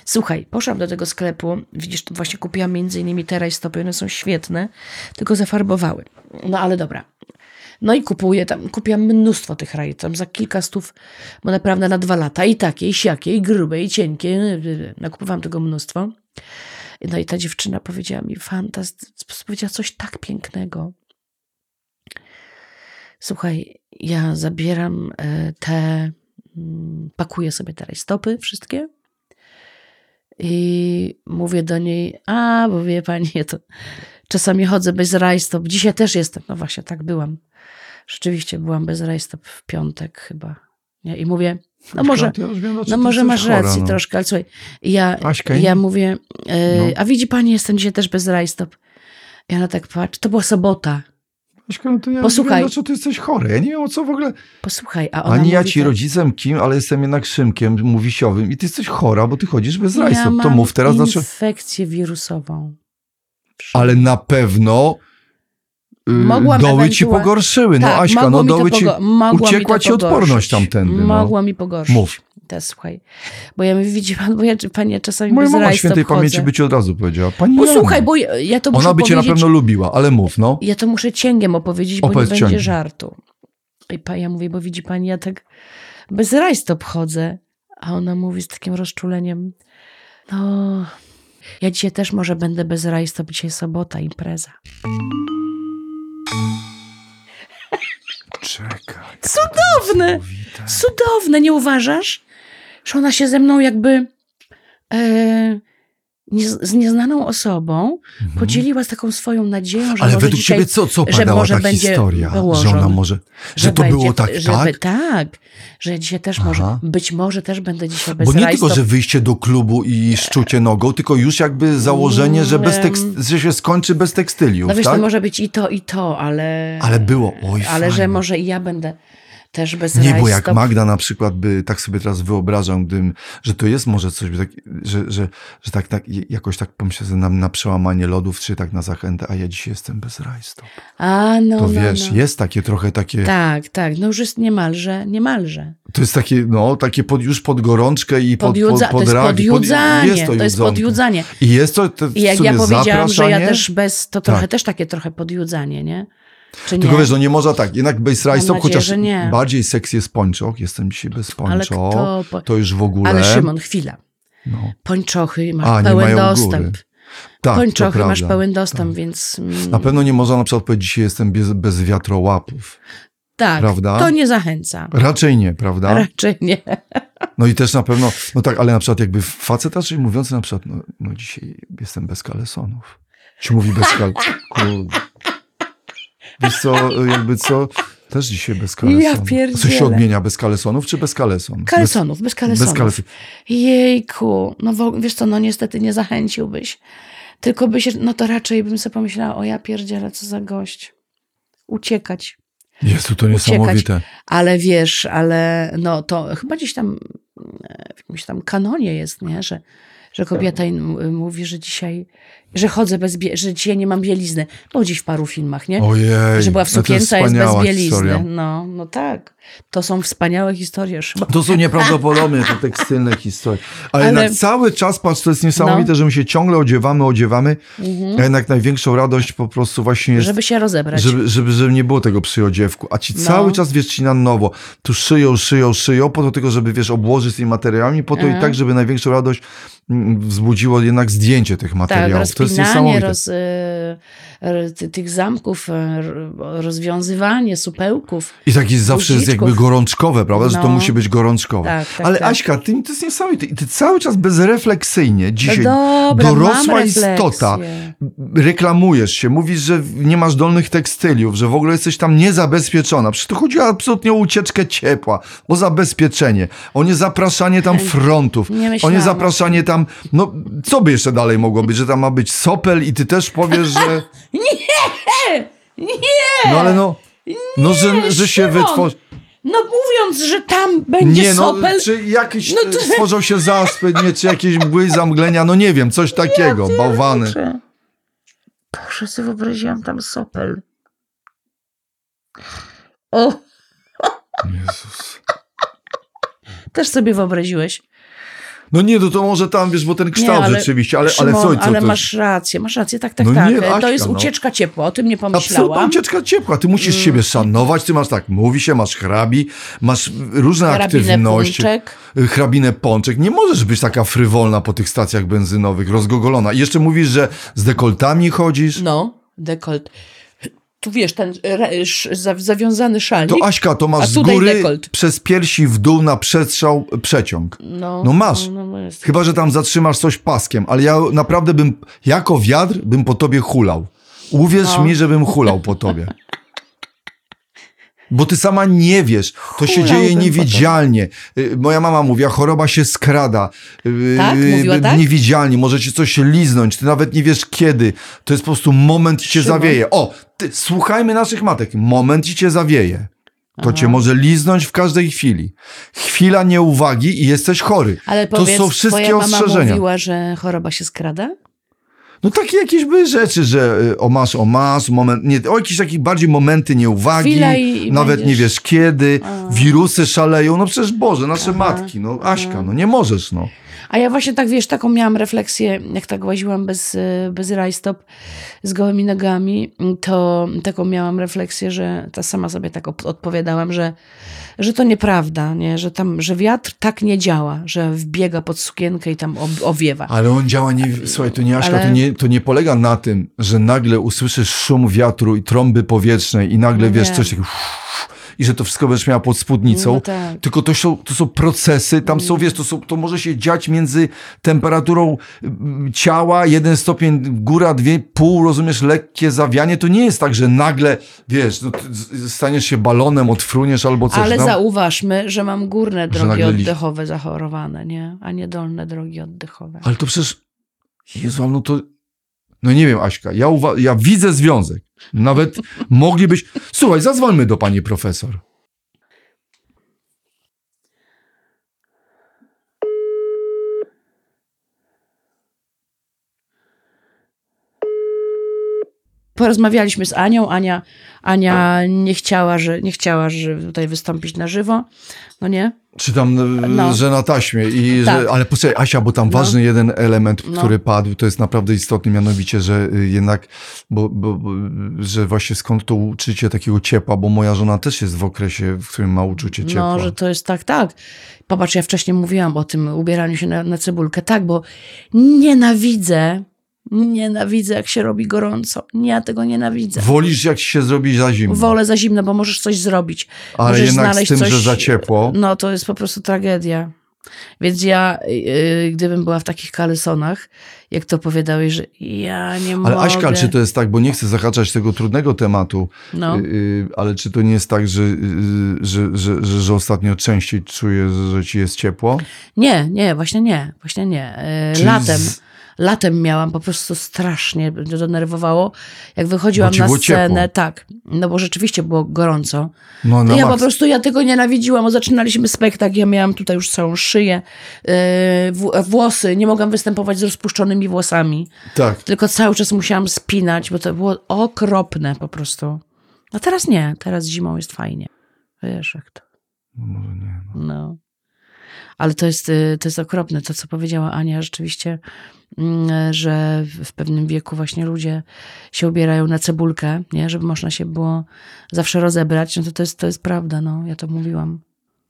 Słuchaj, poszłam do tego sklepu, widzisz, właśnie kupiłam między innymi te rajstopy, one są świetne, tylko zafarbowały. No ale dobra. No i kupuję tam, kupiłam mnóstwo tych raj, tam za kilka stów, bo naprawdę na dwa lata. I takie, i siakie, i grube, i cienkie. Nakupowałam tego mnóstwo. No i ta dziewczyna powiedziała mi, fantast, powiedziała coś tak pięknego. Słuchaj, ja zabieram e, te, mm, pakuję sobie te rajstopy wszystkie i mówię do niej, a, bo wie pani, ja to czasami chodzę bez rajstop. Dzisiaj też jestem, no właśnie, tak byłam. Rzeczywiście byłam bez rajstop w piątek chyba. Nie? I mówię, no może, no może masz chora, rację no. troszkę, ale słuchaj, ja, Aśka, ja mówię, e, No. a widzi pani, jestem dzisiaj też bez rajstop. I ona tak patrzy, to była sobota. Aśka, no to ja Posłuchaj. Wiem, dlaczego ty jesteś chory. Ja nie wiem, o co w ogóle... Posłuchaj, a ona Ani ja ci tak, rodzicem kim, ale jestem jednak Szymkiem mówisiowym i ty jesteś chora, bo ty chodzisz bez rajstop. ja to mów teraz, dlaczego... infekcję wirusową. Ale na pewno Mogłam doły ci pogorzyły. No tak, Aśka, no mi to doły ci... uciekła ci odporność tamtędy, no. Mogła mi pogorszyć. Mów. Te, słuchaj. Bo ja mówię, widzi pan, bo ja, pani, ja czasami Moja mama świętej pamięci by ci od razu powiedziała. Pani Posłuchaj, bo ja, ja to muszę Ona by cię na pewno lubiła, ale mów, no. ja to muszę cięgiem opowiedzieć, bo nie Opowiedz będzie żartu. I pa, ja mówię, bo widzi pani, ja tak bez rajstop chodzę. A ona mówi z takim rozczuleniem, no, ja dzisiaj też może będę bez rajstop, dzisiaj sobota, impreza. Czekaj. Cudowne! Cudowne, nie uważasz? Że ona się ze mną jakby e, nie, z nieznaną osobą podzieliła z taką swoją nadzieją, że Mhm. Ale może według dzisiaj, ciebie co, co że może ta będzie historia? Że ona może... Że, to będzie, było tak, żeby, tak? tak, że dzisiaj też może, Aha. być może też będę dzisiaj bez Bo nie rajstop. tylko, że wyjście do klubu i szczucie nogą, tylko już jakby założenie, że, bez tekst, że się skończy bez tekstyliów, No wiesz, tak? to może być i to, i to, ale... Ale było, oj, Ale że fajnie. może i ja będę też bez Nie, rajstop. bo jak Magda na przykład by, tak sobie teraz wyobrażam, gdym, że to jest może coś, tak, że, że, że tak, tak jakoś tak pomyślę sobie na, przełamanie lodów, czy tak na zachętę, a ja dzisiaj jestem bez rajstop. A, no, To no, wiesz, no. jest takie trochę takie, Tak, tak, no już jest niemalże, niemalże. to jest takie, no, takie pod, już pod gorączkę i pod, pod, Podjudza, pod, to jest ragi. Pod- podjudzanie, jest to, to jest podjudzanie. I jest to, to I jak ja powiedziałam, że ja też bez, to trochę Tak. też takie trochę podjudzanie, nie? Czy Tylko nie? wiesz, no nie można tak, jednak bez rajstop, chociaż nie. bardziej seks jest pończoch, jestem dzisiaj bez Ale pończoch, kto to już w ogóle. Ale Szymon, chwila. no, Pończochy, masz A, pełen dostęp. góry. tak, Pończochy masz pełen dostęp, więc mm, Na pewno nie można na przykład powiedzieć, dzisiaj jestem bez, bez wiatrołapów. tak, prawda? to nie zachęca. Raczej nie, prawda? Raczej nie. No i też na pewno, no tak, ale na przykład jakby facet raczej mówiący na przykład, no, no dzisiaj jestem bez kalesonów. Ci mówi bez kal... [LAUGHS] Wiesz co, jakby co, też dzisiaj bez kalesonów. Co się odmienia, bez kalesonów czy bez kalesonów? Kalesonów, bez Bez, kalesonów. bez. Jejku, no wiesz co, no niestety nie zachęciłbyś. Tylko byś, no to raczej bym sobie pomyślała, o ja pierdzielę, co za gość. Uciekać. Jezu, to niesamowite. Ale wiesz, ale no to chyba gdzieś tam w jakimś tam kanonie jest, nie? Że, że kobieta mówi, że dzisiaj, że chodzę bez, że dzisiaj nie mam bielizny. Było gdzieś w paru filmach, nie? Ojej. że była w no jest sukience, a jest bez bielizny. historia. No, no tak. To są wspaniałe historie, Szymon. To są nieprawdopodobne te tekstylne historie. Ale, Ale- jednak cały czas, patrz, to jest niesamowite, No. że my się ciągle odziewamy, odziewamy, a jednak największą radość po prostu właśnie jest, Żeby się rozebrać. żeby, żeby, żeby nie było tego przy odziewku. A ci No. cały czas, wiesz, ci na nowo, tu szyją, szyją, szyją, po to tylko, żeby, wiesz, obłożyć tymi materiałami, po to i Aha. tak, żeby największą radość mm, wzbudziło jednak zdjęcie tych Tak, materiałów. to niesamowite. roz, ty- tych zamków, e, rozwiązywanie supełków. I tak jest zawsze jest jakby gorączkowe, prawda, że to No. musi być gorączkowe. Tak, tak, Ale tak. Aśka, ty, to jest niesamowite. I ty cały czas bezrefleksyjnie dzisiaj no dobra, dorosła istota, reklamujesz się, mówisz, że nie masz dolnych tekstyliów, że w ogóle jesteś tam niezabezpieczona. Przecież tu chodzi absolutnie o ucieczkę ciepła, o zabezpieczenie, o niezapraszanie tam frontów, Nie o niezapraszanie tam, no co by jeszcze dalej mogło być, że tam ma być sopel i ty też powiesz, że... [LAUGHS] Nie! No ale no, no że, że się Szymon! wytworzy... No mówiąc, że tam będzie Nie, no, sopel, czy jakiś No to- stworzył się zaspy, nie, czy jakieś mgły zamglenia, no nie wiem, coś takiego, bałwany. Boże. Boże, sobie wyobraziłam tam sopel. O, Jezus. też sobie wyobraziłeś. No nie, no to może tam, wiesz, bo ten kształt ale- rzeczywiście, ale, ale Szymon, co, co ale to masz rację, masz rację, tak, tak, No tak. nie, to Aśka, jest no. ucieczka ciepła, o tym nie Absolutna pomyślałam. ucieczka ciepła. Ty musisz siebie szanować, ty masz tak, mówi się, masz hrabi, masz różne Karabinę aktywności. Pączek. Hrabinę Pączek. Nie możesz być taka frywolna po tych stacjach benzynowych, rozgogolona. I jeszcze mówisz, że z dekoltami chodzisz. No, dekolt. Tu wiesz, ten zawiązany szalnik. To Aśka, to masz z góry dekolt. przez piersi w dół na przestrzał przeciąg. no, no masz. No, no. Chyba, że tam zatrzymasz coś paskiem, ale ja naprawdę bym, jako wiatr, bym po tobie hulał. Uwierz No. mi, żebym hulał po tobie. [LAUGHS] Bo ty sama nie wiesz. To się dzieje niewidzialnie. Y, Moja mama mówiła, choroba się skrada. Y, Tak? Mówiła y, tak? Niewidzialnie, może ci coś liznąć. Ty nawet nie wiesz kiedy. To jest po prostu moment i cię Szymon. zawieje. O, ty, słuchajmy naszych matek. Moment i cię zawieje. To Aha. cię może liznąć w każdej chwili. Chwila nieuwagi i jesteś chory. Ale to powiedz, są wszystkie twoja mama ostrzeżenia. mówiła, że choroba się skrada? No takie jakieś były rzeczy, że y, o masz, o masz, moment, nie, o jakieś takie bardziej momenty nieuwagi, nawet będziesz- nie wiesz kiedy, A. wirusy szaleją, no przecież Boże, nasze Aha, matki, no Aśka, no nie możesz, no. A ja właśnie tak, wiesz, taką miałam refleksję, jak tak łaziłam bez, y, bez rajstop, z gołymi nogami, to taką miałam refleksję, że ta sama sobie tak odpowiadałam, że, że to nieprawda, nie? Że tam, że wiatr tak nie działa, że wbiega pod sukienkę i tam owiewa. Ale on działa, nie, słuchaj, to nie Aśka, Ale- to, nie, to nie polega na tym, że nagle usłyszysz szum wiatru i trąby powietrznej i nagle wiesz nie. coś takiego [LAUGHS] i że to wszystko będziesz miała pod spódnicą, No tak. tylko to są, to są procesy, tam są, wiesz, to, są, to może się dziać między temperaturą mm, ciała, jeden stopień góra, dwie, pół, rozumiesz, lekkie zawianie, to nie jest tak, że nagle, wiesz, no, staniesz się balonem, odfruniesz albo coś. Ale no. zauważmy, że mam górne drogi oddechowe zachorowane, nie? A nie dolne drogi oddechowe. Ale to przecież, Jezu, no to, no nie wiem, Aśka, ja, uwa- ja widzę związek. Nawet moglibyś, słuchaj, zadzwońmy do pani profesor. Porozmawialiśmy z Anią. Ania, Ania nie chciała, że, nie chciała, że tutaj wystąpić na żywo. No nie? Czy tam, e, No. że na taśmie i Tak. że, ale posłuchaj, Asia, bo tam No. ważny jeden element, No. który padł, to jest naprawdę istotny, mianowicie, że y, jednak, bo, bo, że właśnie skąd to uczucie takiego ciepła, bo moja żona też jest w okresie, w którym ma uczucie ciepła. No, że to jest tak, tak. Popatrz, ja wcześniej mówiłam o tym ubieraniu się na, na cebulkę. Tak, bo nienawidzę, nienawidzę, jak się robi gorąco. Ja tego nienawidzę. Wolisz, jak się zrobi za zimno. Wolę za zimno, bo możesz coś zrobić. ale możesz jednak z znaleźć tym, coś- że za ciepło. No, to jest po prostu tragedia. Więc ja, yy, gdybym była w takich kalesonach, jak to opowiadałeś, że ja nie mogę. Ale Aśka, czy to jest tak, bo nie chcę zahaczać tego trudnego tematu, No. y, y, ale czy to nie jest tak, że, y, że, że, że, że ostatnio częściej czujesz, że ci jest ciepło? Nie, nie, właśnie nie, właśnie nie. Yy, Czyli latem. z- Latem miałam po prostu strasznie, mnie denerwowało. Jak wychodziłam na scenę, ciepło. tak, no bo rzeczywiście było gorąco. No, na ja po prostu, ja tego nienawidziłam, bo zaczynaliśmy spektakl, ja miałam tutaj już całą szyję, yy, włosy, nie mogłam występować z rozpuszczonymi włosami, Tak. tylko cały czas musiałam spinać, bo to było okropne po prostu. A teraz nie, teraz zimą jest fajnie. Wiesz jak to. No, może nie. No. No. Ale to jest, y, to jest okropne, to co powiedziała Ania, rzeczywiście, że w- pewnym wieku właśnie ludzie się ubierają na cebulkę, nie? żeby można się było zawsze rozebrać, no to, to, jest, to jest prawda, no, ja to mówiłam.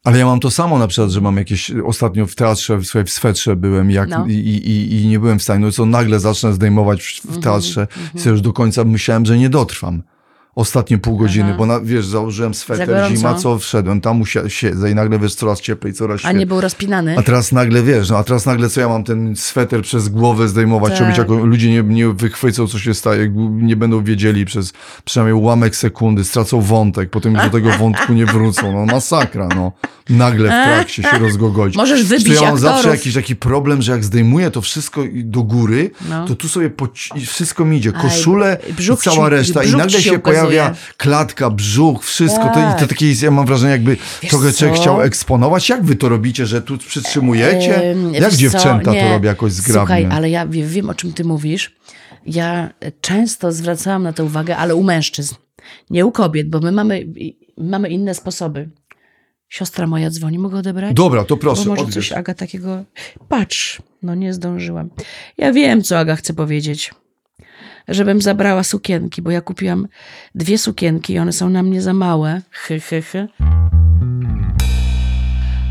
Ale ja mam to samo na przykład, że mam jakieś, ostatnio w teatrze, w, słuchaj, w swetrze byłem jak, No. i, i, i nie byłem w stanie, no co nagle zacznę zdejmować w, Mhm, w teatrze i sobie już do końca myślałem, że nie dotrwam. Ostatnie pół godziny, Aha. bo na, wiesz, założyłem Za sweter, zima, co wszedłem, tam usia- siedzę i nagle wiesz, coraz cieplej, coraz A świetlej. nie był rozpinany? A teraz nagle wiesz, no a teraz nagle co ja mam ten sweter przez głowę zdejmować, Tak. robić, jako ludzie nie, nie wychwycą, co się staje, nie będą wiedzieli przez przynajmniej ułamek sekundy, stracą wątek, potem już do tego [LAUGHS] wątku nie wrócą. No masakra, no. Nagle w trakcie się rozgogolić. Możesz Zresztą wybić ja mam zawsze jakiś taki problem, że jak zdejmuję to wszystko i- do góry, No. to tu sobie wszystko mi idzie. Aj, Koszule i brzuch cała reszta. I nagle się się pojawia pojawia klatka, brzuch, wszystko. To, I to Tak. takie jest, ja mam wrażenie, jakby Wiesz trochę co? chciał eksponować. Jak wy to robicie, że tu przytrzymujecie? Jak dziewczęta to robią jakoś zgrabnie? Słuchaj, ale ja wie- wiem, o czym ty mówisz. Ja często zwracałam na to uwagę, ale u mężczyzn, nie u kobiet, bo my mamy, mamy inne sposoby. Siostra moja dzwoni, mogę odebrać? Dobra, to proszę, Bo może odbierz. coś Aga takiego... Patrz, no nie zdążyłam. Ja wiem, co Aga chce powiedzieć. Żebym zabrała sukienki, bo ja kupiłam dwie sukienki i one są na mnie za małe. Hy, hy, hy.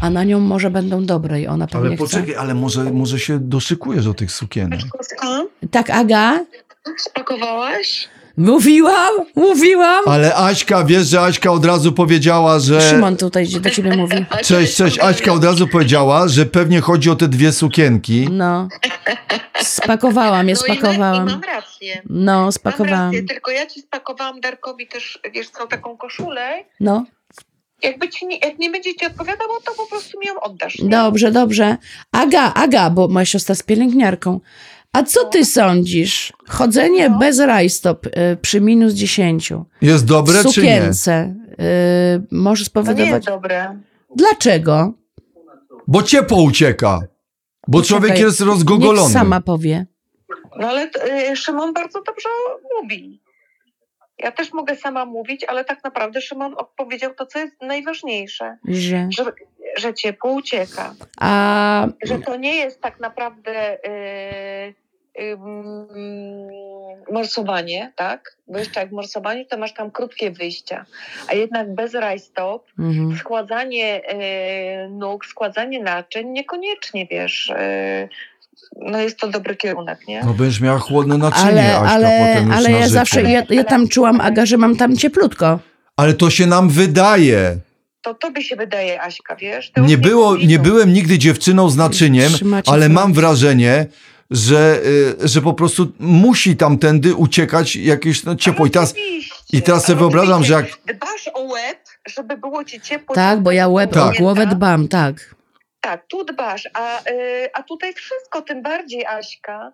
A na nią może będą dobre i ona pewnie Ale chce. poczekaj, ale może, może się doszykujesz do tych sukienek. Tak, Aga? spakowałaś? Mówiłam, mówiłam. Ale Aśka, wiesz, że Aśka od razu powiedziała, że... Szymon tutaj do ciebie mówi. [LAUGHS] Cześć, cześć. Aśka od razu powiedziała, że pewnie chodzi o te dwie sukienki. No. Spakowałam je, No i, ma, i spakowałam. mam rację. No, Mam spakowałam. rację, tylko ja ci spakowałam Darkowi też, wiesz co, taką koszulę. No, Jakby ci nie, jak nie będzie ci odpowiadało, to po prostu mi ją oddasz. nie? dobrze, dobrze. Aga, Aga, bo moja siostra jest pielęgniarką. A co ty sądzisz? Chodzenie No. bez rajstop y, przy minus 10 Jest w dobre czy nie? sukience y, może To nie spowodować... jest dobre. Dlaczego? Bo ciepło ucieka. Bo Poczekaj, człowiek jest Niech rozgogolony. sama powie. No ale y, Szymon bardzo dobrze mówi. Ja też mogę sama mówić, ale tak naprawdę Szymon powiedział to, co jest najważniejsze. Że... Że, że ciepło ucieka. A że to nie jest tak naprawdę yy, yy, morsowanie, tak? Bo jeszcze jak morsowanie, to masz tam krótkie wyjścia. A jednak bez rajstop, mhm. składanie yy, nóg, składanie naczyń, niekoniecznie, wiesz, yy, no jest to dobry kierunek, nie? No będziesz miała chłodne naczynie, ale, Aśka, ale, potem już ale na ja życie. zawsze, ja, ja tam czułam, Aga, że mam tam cieplutko. Ale to się nam wydaje. To tobie się wydaje, Aśka, wiesz? Nie, było, nie byłem nigdy dziewczyną z naczyniem, Trzymacie ale mam wrażenie, że, y, że po prostu musi tamtędy uciekać jakieś no, ciepło. I teraz, i teraz sobie wyobrażam, że jak... Dbasz o łeb, żeby było ci ciepło. Tak, bo ja łeb, Tak. o głowę dbam, tak. Tak, tu dbasz, a, y, a tutaj wszystko, tym bardziej Aśka,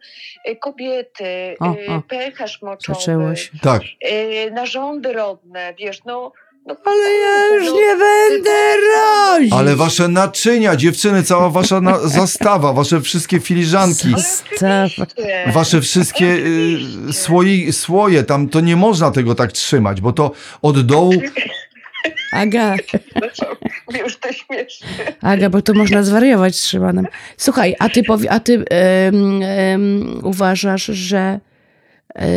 y, kobiety, O, o. pęcherz moczowy. Tak, narządy rodne, wiesz, no... no Ale ja już no, nie będę rodzić. ale wasze naczynia, dziewczyny, cała wasza na, [LAUGHS] zastawa, wasze wszystkie filiżanki, Ale Stawa. oczywiście. wasze wszystkie y, słoi, słoje, tam to nie można tego tak trzymać, bo to od dołu... Aga, No co, już to śmieszne. Aga, bo to można zwariować z Szymonem. Słuchaj, a ty, powie, a ty em, em, uważasz, że... e,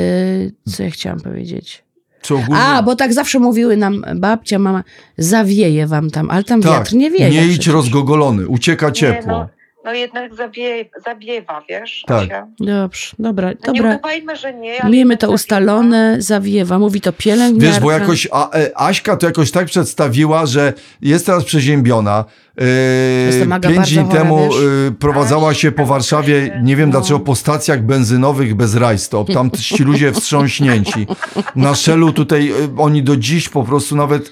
co ja chciałam powiedzieć? Czy ogólnie... A, bo tak zawsze mówiły nam babcia, mama, zawieje wam tam, ale tam tak, wiatr nie wieje. nie idź przecież. rozgogolony, ucieka Nie, ciepło. no, no jednak zawieje, zawiewa, wiesz, Tak. Dobrze, dobra, No Nie dobra. udawajmy, że nie. Miejmy to zawiewa. ustalone, zawiewa. Mówi to pielęgniarka. Wiesz, bo jakoś a, e, Aśka to jakoś tak przedstawiła, że jest teraz przeziębiona. Aga, pięć dni chora, temu e, prowadzała się po Warszawie, nie wiem No. dlaczego, po stacjach benzynowych bez rajstop. Tam ci ludzie wstrząśnięci. Na szelu tutaj e, oni do dziś po prostu nawet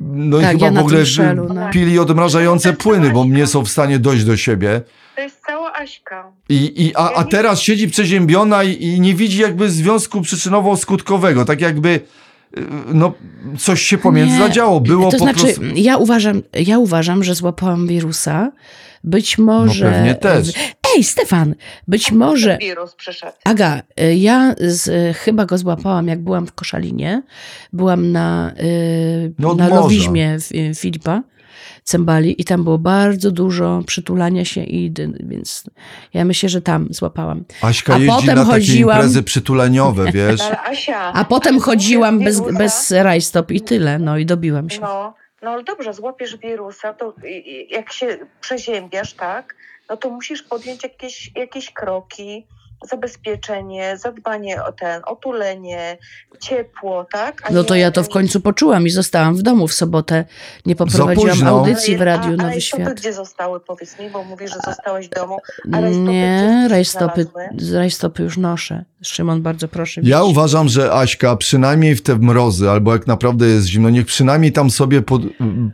no i Tak, chyba ja w ogóle Shellu, no. pili odmrażające płyny, bo nie są w stanie dojść do siebie. To jest cała Aśka. I, i, a, a teraz siedzi przeziębiona i, i nie widzi jakby związku przyczynowo-skutkowego. Tak jakby y, no, coś się pomiędzy Nie, zadziało. Było to po znaczy, prostu... ja uważam, ja uważam, że złapałam wirusa. Być może. No pewnie też. Ej, Stefan, być może. Wirus przyszedł. Aga, y, ja z, chyba go złapałam, jak byłam w Koszalinie. Byłam na, y, No na w- y, Filipa Cembali i tam było bardzo dużo przytulania się i więc ja myślę, że tam złapałam. Aśka a jeździ potem na takie chodziłam- imprezy przytuleniowe, [LAUGHS] wiesz. Asia. A potem chodziłam bez, wirusa, bez rajstop i tyle, no i dobiłam się. No, no ale dobrze, złapiesz wirusa, to jak się przeziębiasz, tak, no to musisz podjąć jakieś, jakieś kroki, zabezpieczenie, zadbanie o ten, otulenie, ciepło, tak? A No to nie- ja to w końcu poczułam i zostałam w domu w sobotę. Nie poprowadziłam audycji w Radiu a, Nowy ale Świat. A gdzie zostały, powiedz mi, bo mówisz, że zostałeś w domu. A rajstopy Nie, rajstopy, rajstopy już noszę. Szymon, bardzo proszę. Ja uważam, że Aśka przynajmniej w te mrozy, albo jak naprawdę jest zimno, niech przynajmniej tam sobie pod,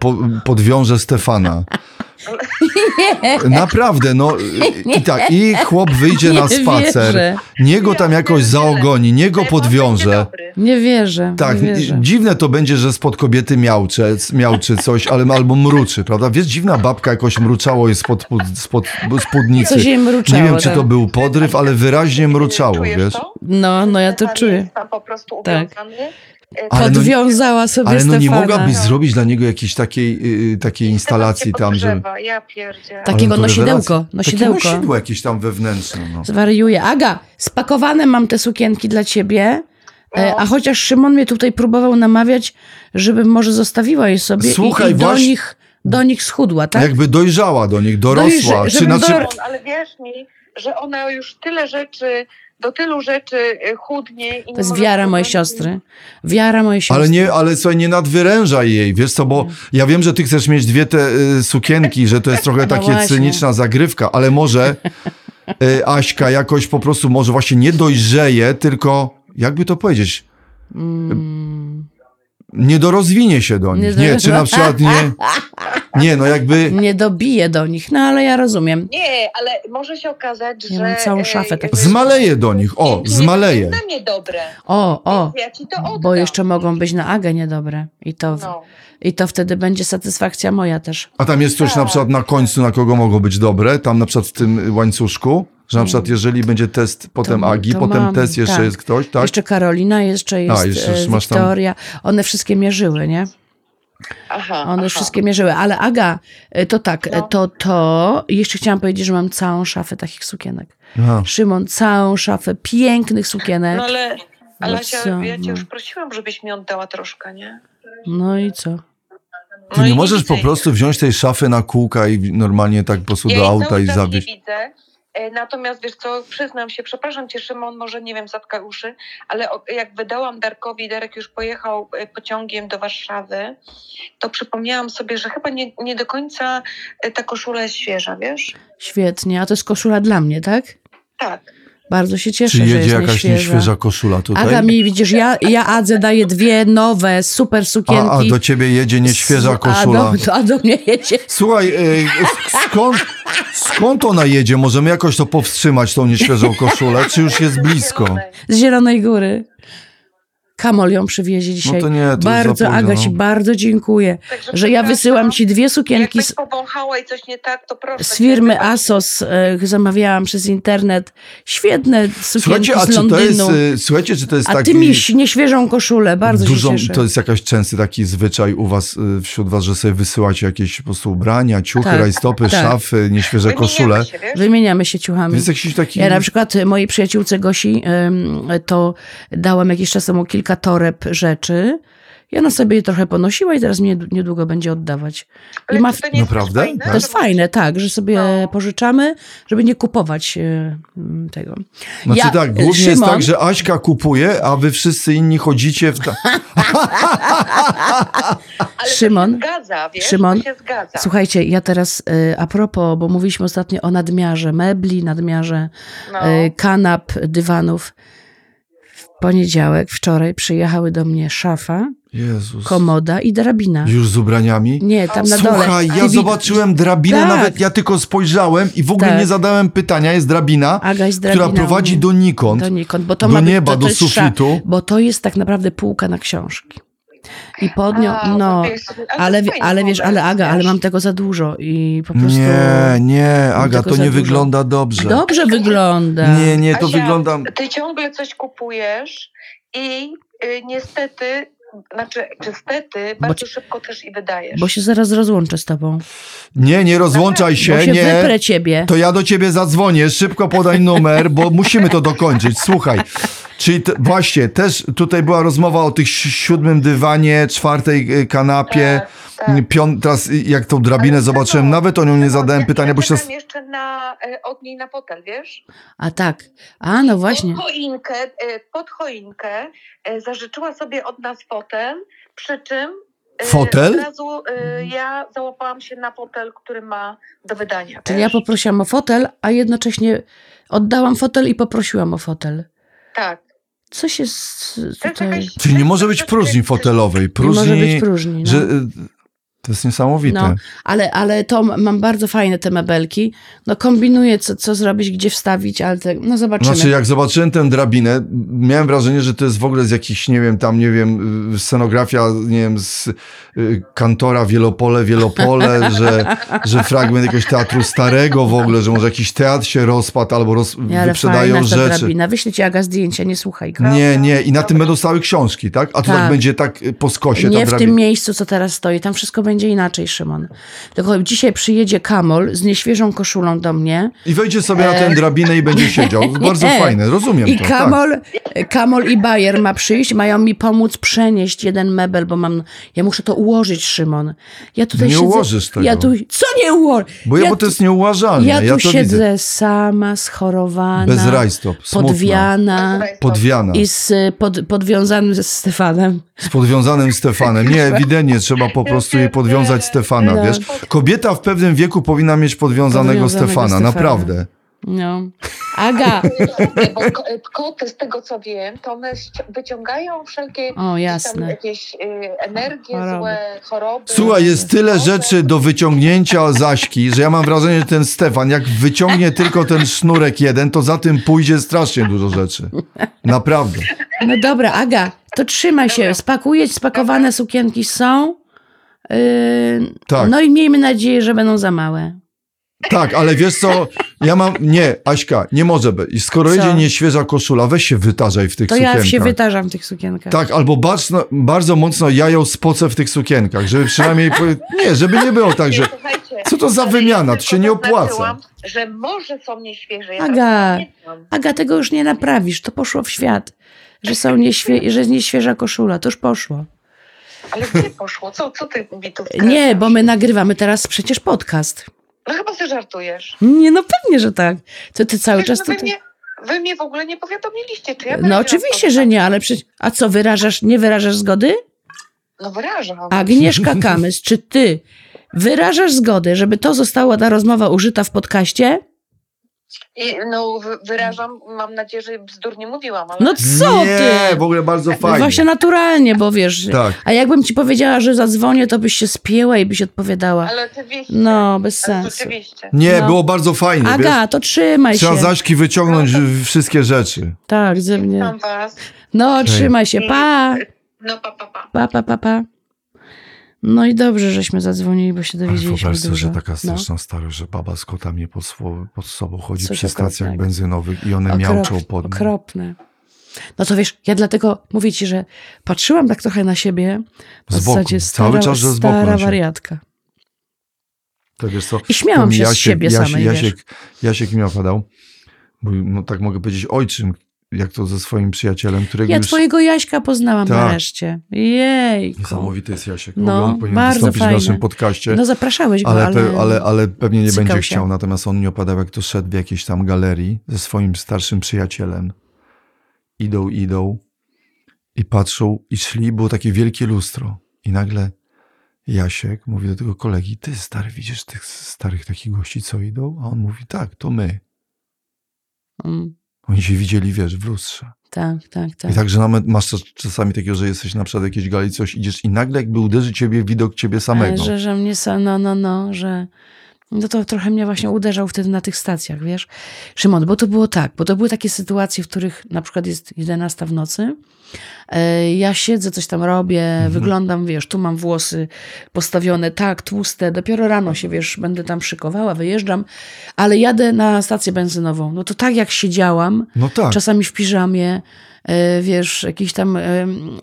po, podwiąże Stefana. [LAUGHS] Naprawdę, no i- i tak, i chłop wyjdzie na Nie spacer, wierzę. nie go tam jakoś zaogoni, nie go podwiąże. Nie wierzę. Tak, wierzę. dziwne to będzie, że spod kobiety miałcze, miałczy coś, ale albo mruczy, prawda? Wiesz, dziwna babka jakoś mruczało jej spod, spod, spod spódnicy. Coś jej mruczało, Nie wiem, czy tak. to był podryw, ale wyraźnie mruczało, wiesz? No, no ja to czuję. Po prostu Tak. E, Ale no- Podwiązała sobie Ale no nie mogłabyś No. zrobić dla niego jakiejś takiej, yy, takiej instalacji tam, że... Ja pierdzie. Tak. Takiego to nosidełko, nosidełko. Takie nosidło jakieś tam wewnętrzne, no. Zwariuję. Aga, spakowane mam te sukienki dla ciebie, e, No. a chociaż Szymon mnie tutaj próbował namawiać, żebym może zostawiła je sobie i, Słuchaj, i do, właśnie- nich, do nich schudła, tak? Jakby dojrzała do nich, dorosła. Dojrze- czy znaczy, dor- Ale wierz mi, że ona już tyle rzeczy, do tylu rzeczy y, chudnie. I To jest wiara mojej siostry. Wiara mojej siostry. Ale nie, ale słuchaj, nie nadwyrężaj jej, wiesz co, bo ja wiem, że ty chcesz mieć dwie te y, sukienki, że to jest trochę [LAUGHS] No takie właśnie. cyniczna zagrywka, ale może y, Aśka jakoś po prostu może właśnie nie dojrzeje, tylko jakby to powiedzieć, Mm, nie dorozwinie się do Nie nich. do- Nie, czy na przykład nie, [LAUGHS] nie, no jakby, nie dobiję do nich, no ale ja rozumiem. Nie, ale może się okazać, Ja że... mam całą e, szafę takich. zmaleje do nich, o, będzie dla mnie dobre. O, o, Ja ci to oddam. bo jeszcze mogą być na Agę niedobre. I to, No. I to wtedy będzie satysfakcja moja też. A tam jest coś na Tak. przykład na końcu, na kogo mogą być dobre, tam na przykład w tym łańcuszku, że na przykład jeżeli będzie test potem Mm. To- Agi, to potem mam, test jeszcze tak. jest ktoś, tak? Jeszcze Karolina, jeszcze jest jeszcze e. One wszystkie mierzyły, nie? Aha, One aha. wszystkie mierzyły. Ale Aga, e, to tak, No. to to. I jeszcze chciałam powiedzieć, że mam całą szafę takich sukienek. Aha. Szymon, całą szafę pięknych sukienek. No ale, ale No Asia, co, ja cię no. już prosiłam, żebyś mi oddała troszkę, nie? No i co? Ty No nie możesz widzę po prostu wziąć tej szafy na kółka i normalnie tak po prostu Ja do auta i zawieźć. Nie widzę. E, Natomiast wiesz co, przyznam się, przepraszam cię Szymon, może nie wiem, zatkaj uszy, ale jak wydałam Darkowi, Darek już pojechał e, pociągiem do Warszawy, to przypomniałam sobie, że chyba nie, nie do końca e, ta koszula jest świeża, wiesz? Świetnie. A to jest koszula dla mnie, tak? Tak. Bardzo się cieszę, Czy że jedzie jest jakaś nieświeża. nieświeża koszula tutaj? Aga mi, widzisz, ja, ja Adze daję dwie nowe, super sukienki. a, a do ciebie jedzie nieświeża A koszula. do, a do mnie jedzie Słuchaj, e, skąd, skąd ona jedzie? Możemy jakoś to powstrzymać, tą nieświeżą koszulę, czy już jest blisko? Z Zielonej Góry. Kamol ją przywiezie dzisiaj. No to nie, to bardzo, za późno, Aga, no. ci bardzo dziękuję, Także że ja wysyłam ci dwie sukienki Jakbyś z, powąchała i coś nie tak, to proszę. z firmy. ASOS. E, zamawiałam przez internet. Świetne sukienki Słuchajcie, a z czy to jest, Londynu. e, słuchajcie, czy to jest a taki... ty mi nieświeżą koszulę, bardzo Dużą, się cieszę. to jest jakaś częsty taki zwyczaj u was, y, wśród was, że sobie wysyłacie jakieś po prostu ubrania, ciuchy, Tak, rajstopy, tak. szafy, nieświeże Wymieniamy koszule. Się, wiesz? Wymieniamy się To ciuchami. jest jakiś taki... Ja na przykład mojej przyjaciółce Gosi to dałam jakiś czas temu kilka toreb rzeczy. I ona sobie je trochę ponosiła i teraz mnie niedługo będzie oddawać. I Ale ma, czy to nie jest Naprawdę? fajne, to jest fajne, tak, że sobie No. pożyczamy, żeby nie kupować y, mm, tego. Znaczy Ja- tak, głównie jest Szymon- tak, że Aśka kupuje, a wy wszyscy inni chodzicie w... Ta... Ale Szymon, to się zgadza, wiesz? Szymon, to się zgadza. Słuchajcie, ja teraz y, a propos, bo mówiliśmy ostatnio o nadmiarze mebli, nadmiarze no. y, kanap, dywanów. W poniedziałek, wczoraj przyjechały do mnie szafa, Jezus. komoda i drabina. Już z ubraniami? Nie, tam na dole. Słuchaj, ja zobaczyłem drabinę, Tak. nawet ja tylko spojrzałem i w ogóle Tak. nie zadałem pytania. Jest drabina, Aga jest która prowadzi donikąd. Donikąd, bo to do ma być, nieba, to, to do sza- sufitu. Bo to jest tak naprawdę półka na książki. I pod nią, A, no, ale ale, wiesz, ale Aga, ale mam tego za dużo i po prostu... Nie, nie, Aga, to nie dużo. wygląda dobrze. Dobrze wygląda. Nie, nie, to Asia, wygląda... Ty ciągle coś kupujesz i y, niestety, znaczy niestety, bardzo szybko też i wydajesz. Bo się zaraz rozłączę z tobą. Nie, nie rozłączaj się, Bo się nie. wyprę ciebie. To ja do ciebie zadzwonię, szybko podaj numer, bo musimy to dokończyć. Słuchaj, czyli te, właśnie, też tutaj była rozmowa o tych si- siódmym dywanie, czwartej y, kanapie, Tak, tak. pią, teraz jak tą drabinę Ale zobaczyłem, Szymon, nawet o nią nie zadałem ja- pytania, ja bo się... czekam jeszcze na, y, od niej na fotel, wiesz? A tak. A, no właśnie. Pod choinkę, y, pod choinkę y, zażyczyła sobie od nas fotel, przy czym Fotel? Od razu y, ja załapałam się na fotel, który ma do wydania. Czyli ja poprosiłam o fotel, a jednocześnie oddałam fotel i poprosiłam o fotel. Tak. Coś jest To jest tutaj... jakaś- Czyli nie może być próżni fotelowej, Nie może być próżni, próżni. No. że... To jest niesamowite. No, ale, ale to mam bardzo fajne te mebelki. No kombinuję, co, co zrobić, gdzie wstawić, ale te, no zobaczymy. Znaczy, jak zobaczyłem tę drabinę, miałem wrażenie, że to jest w ogóle z jakichś, nie wiem, tam, nie wiem, y, scenografia, nie wiem, z y, kantora Wielopole, Wielopole, [LAUGHS] że, że fragment jakiegoś teatru starego w ogóle, że może jakiś teatr się rozpadł albo roz, ale wyprzedają fajna ta rzeczy. drabina. Wyślę ci Aga zdjęcia, nie słuchaj. go. Nie, nie, i na tym będą stały książki, tak? A tu tak, Tak. będzie tak po skosie Nie ta w drabina. tym miejscu, co teraz stoi. Tam wszystko będzie inaczej, Szymon. Tylko dzisiaj przyjedzie Kamol z nieświeżą koszulą do mnie. I wejdzie sobie na tę drabinę i będzie siedział. [LAUGHS] Bardzo Nie. fajne, rozumiem I to. Kamol, Kamol i Bayer ma przyjść, mają mi pomóc przenieść jeden mebel, bo mam, ja muszę to ułożyć, Szymon. Ja tutaj Nie siedzę, ułożysz tego. Ja tu, co nie ułożę? Tak. Bo ja, bo to jest nieuważalne. Ja tu Ja, siedzę widzę. sama, schorowana, Bez rajstop, podwiana Podwiana. i z, pod, podwiązanym ze Stefanem. Z podwiązanym Stefanem. Nie, ewidentnie trzeba po prostu jej podwiązać Stefana, No. wiesz? Kobieta w pewnym wieku powinna mieć podwiązanego, Podwiązanego Stefana, Stefana. naprawdę. No. Aga, [LAUGHS] bo ko- koty, z tego co wiem, to one wyciągają wszelkie o tam jasne. jakieś y, energie Choroby. złe, choroby. Słuchaj, jest tyle rzeczy do wyciągnięcia Zaśki, że ja mam wrażenie, że ten Stefan, jak wyciągnie tylko ten sznurek jeden, to za tym pójdzie strasznie dużo rzeczy. Naprawdę. No dobra, Aga, to trzymaj się. Spakuję, spakowane sukienki są. Tak. No i miejmy nadzieję, że będą za małe. Tak, ale wiesz co, ja mam, nie, Aśka, nie może być. Skoro Co? jedzie nieświeża koszula, weź się wytarzaj w tych To sukienkach. ja się wytarzam w tych sukienkach. Tak, albo bardzo, bardzo mocno jają spocę w tych sukienkach, żeby przynajmniej, nie, żeby nie było tak, że co to za wymiana, to się nie opłaca. Że może są nieświeże. Ja Aga. Aga, tego już nie naprawisz. To poszło w świat. Że, są nieświe- że jest nieświeża koszula. To już poszło. Ale gdzie poszło? Co, co ty mi tu Nie, bo my nagrywamy teraz przecież podcast. No chyba ty żartujesz. Nie, no pewnie, że tak. To ty cały Przecież czas wy, tutaj... mnie, wy mnie w ogóle nie powiadomiliście, czy ja No oczywiście, że nie, ale przecież... A co, wyrażasz, nie wyrażasz zgody? No wyrażam. Agnieszka [LAUGHS] Kamys, czy ty wyrażasz zgodę, żeby to została ta rozmowa użyta w podcaście? I, no wy- wyrażam, mam nadzieję, że bzdur nie mówiłam, ale... No co nie, ty? w ogóle bardzo No fajnie. Właśnie naturalnie, bo wiesz... Tak. A jakbym ci powiedziała, że zadzwonię, to byś się spięła i byś odpowiadała. Ale oczywiście. No, bez ale sensu. Rzeczywiście. Nie, No. było bardzo fajnie, Aga, to trzymaj wiesz? Trzeba się. Zaśki wyciągnąć w- wszystkie rzeczy. Tak, ze mnie. No, trzymaj się. Pa, No pa, pa, pa. pa, pa, pa, pa. No i dobrze, żeśmy zadzwonili, bo się dowiedzieliśmy sobie, dużo. że taka No. straszna starość, że baba z kotami pod, swo- pod sobą chodzi Coś przy stacjach okropnego. benzynowych i one Okrop- miauczą pod. Okropne. No to wiesz, ja dlatego mówię ci, że patrzyłam tak trochę na siebie. W zasadzie stara, Cały czas, że z boku stara wariatka. To wiesz co? I śmiałam się z siebie Jasiek, samej, wiesz. Jasiek, Jasiek mi opadał, bo no, tak mogę powiedzieć ojczym, jak to ze swoim przyjacielem, którego Ja już... twojego Jaśka poznałam Tak. nareszcie. Jej. Niesamowity jest Jasiek. No, on powinien bardzo wystąpić fajny. w naszym podcaście. No zapraszałeś go, ale, ale... pe, ale, ale pewnie nie będzie się. chciał. Natomiast on mi opadał, jak to szedł w jakiejś tam galerii ze swoim starszym przyjacielem. Idą, idą i patrzą i szli, było takie wielkie lustro. I nagle Jasiek mówi do tego kolegi, ty stary, widzisz tych starych takich gości, co idą? A on mówi, tak, to my. Mm, Oni się widzieli, wiesz, w lustrze. tak, tak, tak. I także nawet masz czas- czasami takiego, że jesteś na przykład jakiejś gali, coś idziesz i nagle jakby uderzy ciebie widok ciebie samego. Że, że mnie sam, no, no, no, że... No to trochę mnie właśnie uderzał wtedy na tych stacjach, wiesz? Szymon, bo to było tak, bo to były takie sytuacje, w których na przykład jest 11 w nocy, e, ja siedzę, coś tam robię, Mhm. wyglądam, wiesz, tu mam włosy postawione tak, tłuste, dopiero rano się, wiesz, będę tam szykowała, wyjeżdżam, ale jadę na stację benzynową. No to tak jak siedziałam, No tak. czasami w piżamie, wiesz, jakiś tam em,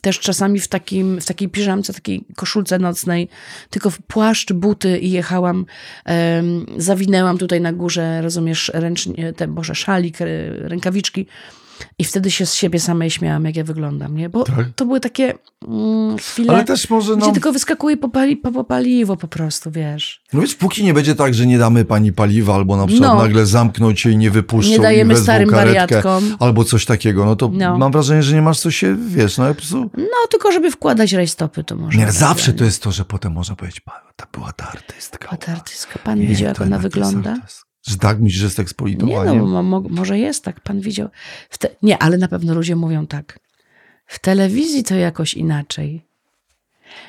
też czasami w, takim, w takiej piżamce, takiej koszulce nocnej, tylko w płaszcz, buty i jechałam, em, zawinęłam tutaj na górze, rozumiesz, ręcznie, te, boże, szalik, e, rękawiczki i wtedy się z siebie samej śmiałam, jak ja wyglądam, nie? Bo Tak. to były takie mm, chwile, Ale też może, gdzie no, tylko wyskakuje po, pali, po, po paliwo po prostu, wiesz. no wiesz, póki nie będzie tak, że nie damy pani paliwa, albo na przykład No. nagle zamkną cię i nie wypuszczą Nie dajemy starym karetkę, wariatkom. albo coś takiego, no to No. mam wrażenie, że nie masz co się, wiesz, no po prostu... No, tylko żeby wkładać rajstopy, to może. Nie, zawsze to jest to, że potem można powiedzieć, "Pa, ta była ta artystka. A ta artystka, pan Nie, widział, jak ona wygląda? artystka. Że tak myślisz, że jest Nie ekspolitowanie? no, mo, mo, może jest tak, pan widział. Nie, ale na pewno ludzie mówią tak. W telewizji to jakoś inaczej.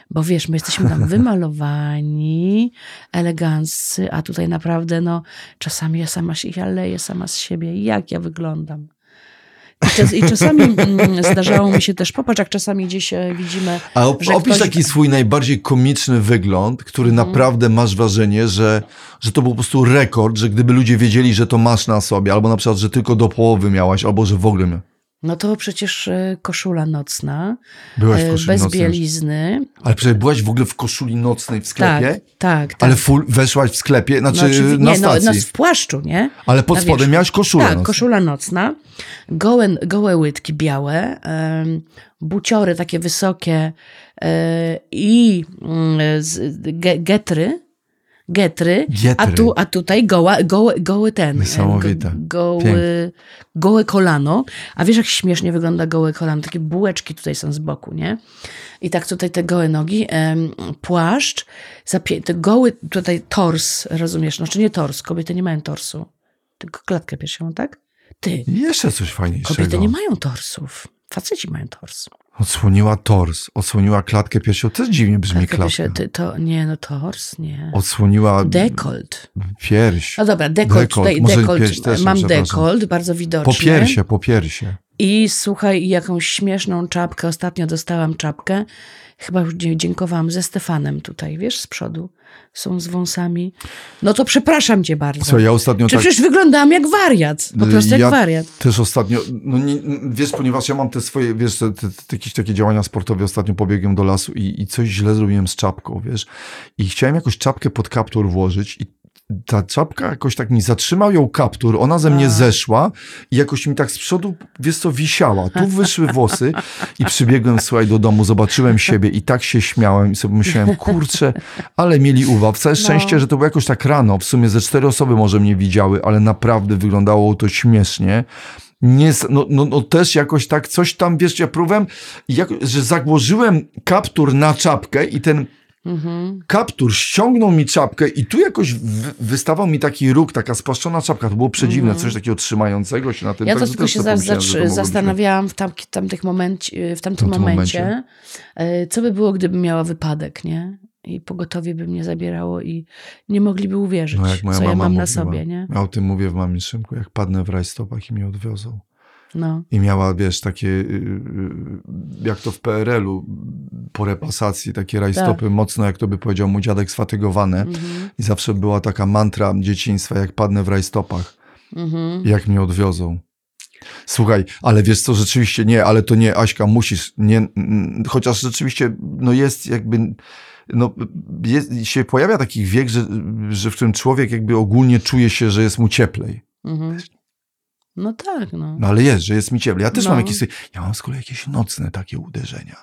Bo wiesz, my jesteśmy tam [LAUGHS] wymalowani, eleganccy, a tutaj naprawdę, no, czasami ja sama się, ja leję sama z siebie, jak ja wyglądam. I, czas, I czasami mm, zdarzało mi się też, popatrz, jak czasami gdzieś e, widzimy, A op- opisz ktoś- taki swój najbardziej komiczny wygląd, który Mhm. naprawdę masz wrażenie, że, że to był po prostu rekord, że gdyby ludzie wiedzieli, że to masz na sobie, albo na przykład, że tylko do połowy miałaś, albo że w ogóle mia- no to przecież e, koszula nocna, byłaś w e, bez nocnej. bielizny. Ale przecież byłaś w ogóle w koszuli nocnej w sklepie? Tak, tak, tak. Ale full, weszłaś w sklepie, znaczy oczywi- na nie, no, stacji. no w płaszczu, nie? Ale pod na spodem wierzchu. miałaś koszulę Tak, nocną. koszula nocna, gołe, gołe łydki białe, buciory takie wysokie e, i mm, z, ge, getry, getry, Gietry. A, tu, a tutaj goła, goły, goły ten. e, Niesamowite. Pięknie. goły, gołe kolano. A wiesz, jak śmiesznie wygląda gołe kolano? Takie bułeczki tutaj są z boku, nie? I tak tutaj te gołe nogi, płaszcz, te goły tutaj tors, rozumiesz? Znaczy nie tors, kobiety nie mają torsu, tylko klatkę piersiową, tak? Ty, Jeszcze coś fajniejszego. kobiety nie mają torsów, faceci mają tors. Odsłoniła tors, odsłoniła klatkę piersiową. To dziwnie brzmi klatka. piersiową, ty, to, nie, no tors, nie. Odsłoniła Dekolt. pierś. No dobra, dekolt, Dekolt, tutaj może dekolt, pierś też, mam dekolt, bardzo widoczny. Po piersie, po piersie. I słuchaj, jakąś śmieszną czapkę. Ostatnio dostałam czapkę. Chyba już dziękowałam ze Stefanem tutaj, wiesz, z przodu. Są z wąsami. No to przepraszam cię bardzo. Co, ja ostatnio Czy tak... przecież wyglądałam jak wariat. Po prostu jak Ja wariat. Też ostatnio, no nie, wiesz, ponieważ ja mam te swoje, wiesz, te, te, te, jakieś takie działania sportowe, ostatnio pobiegłem do lasu i, i coś źle zrobiłem z czapką, wiesz, i chciałem jakoś czapkę pod kaptur włożyć i ta czapka jakoś tak mi zatrzymał ją kaptur, ona ze mnie zeszła i jakoś mi tak z przodu, wiesz co, wisiała. Tu wyszły włosy i przybiegłem, słuchaj, do domu, zobaczyłem siebie i tak się śmiałem i sobie myślałem, kurczę, ale mieli uwag. Całe szczęście, że to było jakoś tak rano, w sumie ze cztery osoby może mnie widziały, ale naprawdę wyglądało to śmiesznie. Nie, no, no, no też jakoś tak coś tam, wiesz, ja próbowałem, jak, że zagłożyłem kaptur na czapkę i ten Mhm. kaptur ściągnął mi czapkę i tu jakoś wy, wystawał mi taki róg, taka spłaszczona czapka. To było przedziwne, coś takiego trzymającego się na tym. Mhm. Ja to tylko się być- zastanawiałam w, tam, tamtych momencie, w tamtym, tamtym momencie, momencie. e, co by było, gdybym miała wypadek, nie? I pogotowie by mnie zabierało i nie mogliby uwierzyć, No co ja mam na mówiła. sobie, nie? Ja o tym mówię w mamie Szymku, jak padnę w rajstopach i mnie odwiozą. No. I miała, wiesz, takie, yy, yy, jak to w PRL-u, po repasacji, takie rajstopy mocno, jak to by powiedział mój dziadek, sfatygowane. Mhm. I zawsze była taka mantra dzieciństwa, jak padnę w rajstopach, Mhm. jak mnie odwiozą. Słuchaj, ale wiesz co, rzeczywiście nie, ale to nie, Aśka, musisz, nie, chociaż rzeczywiście, no jest jakby, no jest, się pojawia taki wiek, że, że w którym człowiek jakby ogólnie czuje się, że jest mu cieplej. Mhm. No tak, no. No ale jest, że jest mi cieplej. Ja też No. mam jakieś, ja mam z kolei jakieś nocne takie uderzenia.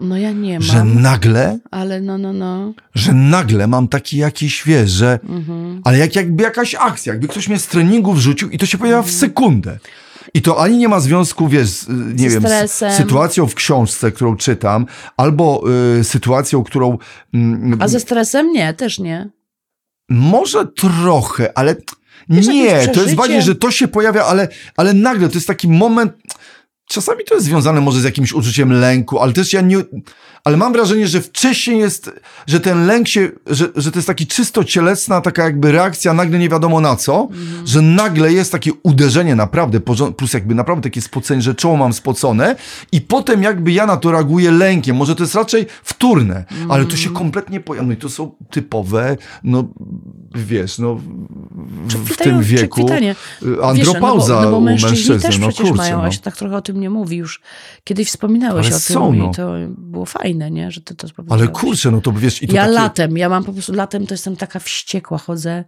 No ja nie Że mam, nagle, ale no, no, no. że nagle mam taki jakiś, wiesz, że, Mhm. ale jak, jakby jakaś akcja, jakby ktoś mnie z treningu wrzucił i to się pojawia w Mhm. sekundę. I to ani nie ma związku, wiesz, z, y, nie Ze wiem, z sytuacją w książce, którą czytam, albo y, sytuacją, którą mm, A ze stresem nie, też nie. może trochę, ale Wiesz, nie, to jest bardziej, że to się pojawia, ale, ale nagle to jest taki moment. Czasami to jest związane może z jakimś uczuciem lęku, ale też ja nie. Ale mam wrażenie, że wcześniej jest, że ten lęk się, że, że to jest taki czysto cielesna, taka jakby reakcja, nagle nie wiadomo na co, Mhm. że nagle jest takie uderzenie naprawdę, plus jakby naprawdę takie spocenie, że czoło mam spocone i potem jakby ja na to reaguję lękiem. Może to jest raczej wtórne, ale to się Mhm. kompletnie pojawia. No i to są typowe, no wiesz, no w, w tym wieku kwitanie. y, andropauza Wiesz, no bo, no bo u mężczyźni mężczyzny. też no przecież kurczę, mają, no. a się tak trochę o tym nie mówi już. Kiedyś wspominałeś Ale o tym są, no. i to było fajne, nie? Że ty to Ale kurczę, no to wiesz... I to Ja takie, latem, ja mam po prostu latem, to jestem taka wściekła, chodzę.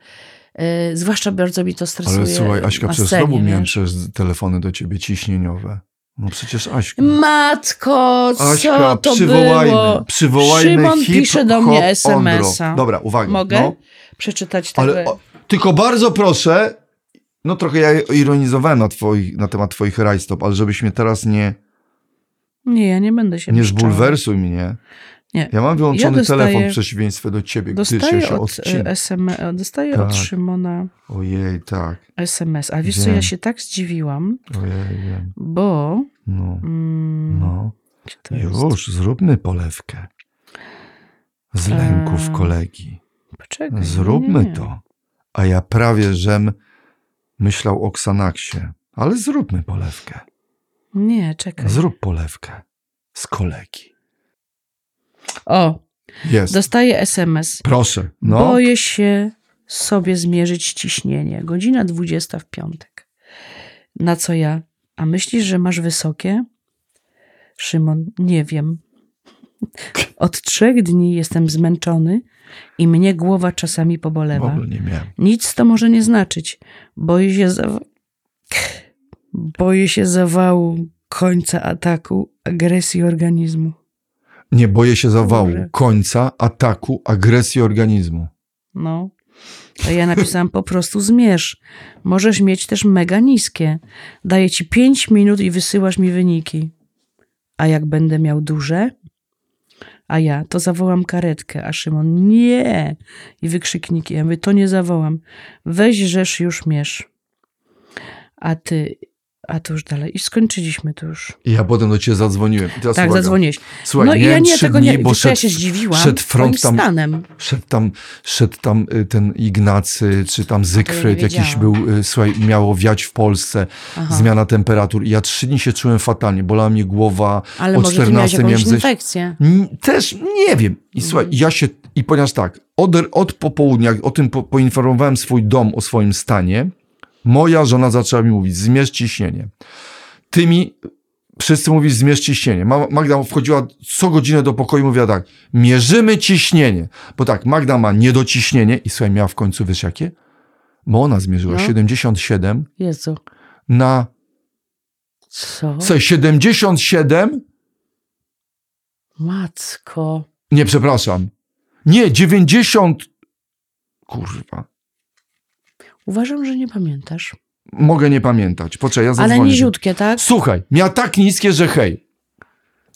Yy, zwłaszcza bardzo mi to stresuje Ale słuchaj, Aśka, scenie, znowu miałem przecież telefony do ciebie ciśnieniowe. No przecież Aśka. Matko, co Aśka, to przywołajmy, było? przywołajmy Szymon hip, pisze do mnie SMS-a. Dobra, uwaga. Mogę No, przeczytać tego? ale o, tylko bardzo proszę, no trochę ja ironizowałem na, twoich, na temat twoich rajstop, ale żebyś mnie teraz nie, Nie, ja nie będę się nie zbulwersuj mnie. Nie. Ja mam wyłączony Ja dostaję- telefon w przeciwieństwie do ciebie, gdyż ja Dostaję się od, e, SM, dostaję od Tak. Szymona Ojej, tak. SMS. A wiesz co, Wiem. ja się tak zdziwiłam, Ojej, wiem. bo... No, Mm, no. to jest? Już, zróbmy polewkę. Z lęków Eee, kolegi. Poczekaj. Zróbmy nie. to. A ja prawie, żem myślał o Xanaxie. Ale zróbmy polewkę. Nie, czekaj. Zrób polewkę. Z kolegi. O, Jest. dostaję SMS. Proszę. No. Boję się sobie zmierzyć ciśnienie. Godzina 20 w piątek. Na co ja? A myślisz, że masz wysokie? Szymon, nie wiem. Od trzech dni jestem zmęczony i mnie głowa czasami W pobolewa. ogóle nie miałem. Nic to może nie znaczyć. Boję się za... Boję się zawału, końca ataku, agresji organizmu. Nie boję się zawału, Boże. końca, ataku, agresji organizmu. No. To ja napisałam po prostu zmierz. Możesz mieć też mega niskie. Daję ci 5 minut i wysyłasz mi wyniki. A jak będę miał duże? A ja to zawołam karetkę, a Szymon nie. I wykrzykniki. Ja mówię, to nie zawołam. Weź rzesz już mierz. A ty, a to już dalej. I skończyliśmy to już. I ja potem do ciebie zadzwoniłem. I teraz Tak, uwaga. zadzwoniłeś. Słuchaj, no i ja nie, tego dni, nie, bo co, ja szedł, się zdziwiłam szedł front tam, stanem. szedł tam, szedł tam y, ten Ignacy, czy tam Zygfryd, jakiś był, y, słuchaj, miało wiać w Polsce, Aha. zmiana temperatur. I ja trzy dni się czułem fatalnie, bolała mnie głowa, Ale o może ty miałeś 14 jakąś miałem zejść. infekcję. Też nie wiem. I słuchaj, ja się, i ponieważ tak, od, od popołudnia, o tym po, poinformowałem swój dom o swoim stanie, moja żona zaczęła mi mówić, zmierz ciśnienie. Ty mi, wszyscy mówisz, zmierz ciśnienie. Ma- Magda wchodziła co godzinę do pokoju i mówiła tak, mierzymy ciśnienie. Bo tak, Magda ma niedociśnienie i słuchaj, miała w końcu, wiesz jakie? Bo ona zmierzyła No. 77 Jezu. na, Co? słuchaj, 77 Macko. Nie, przepraszam. Nie, 90. Kurwa. Uważam, że nie pamiętasz. Mogę nie pamiętać. Poczekaj, ja zadzwonię. Ale niziutkie, tak? Słuchaj, miała tak niskie, że hej.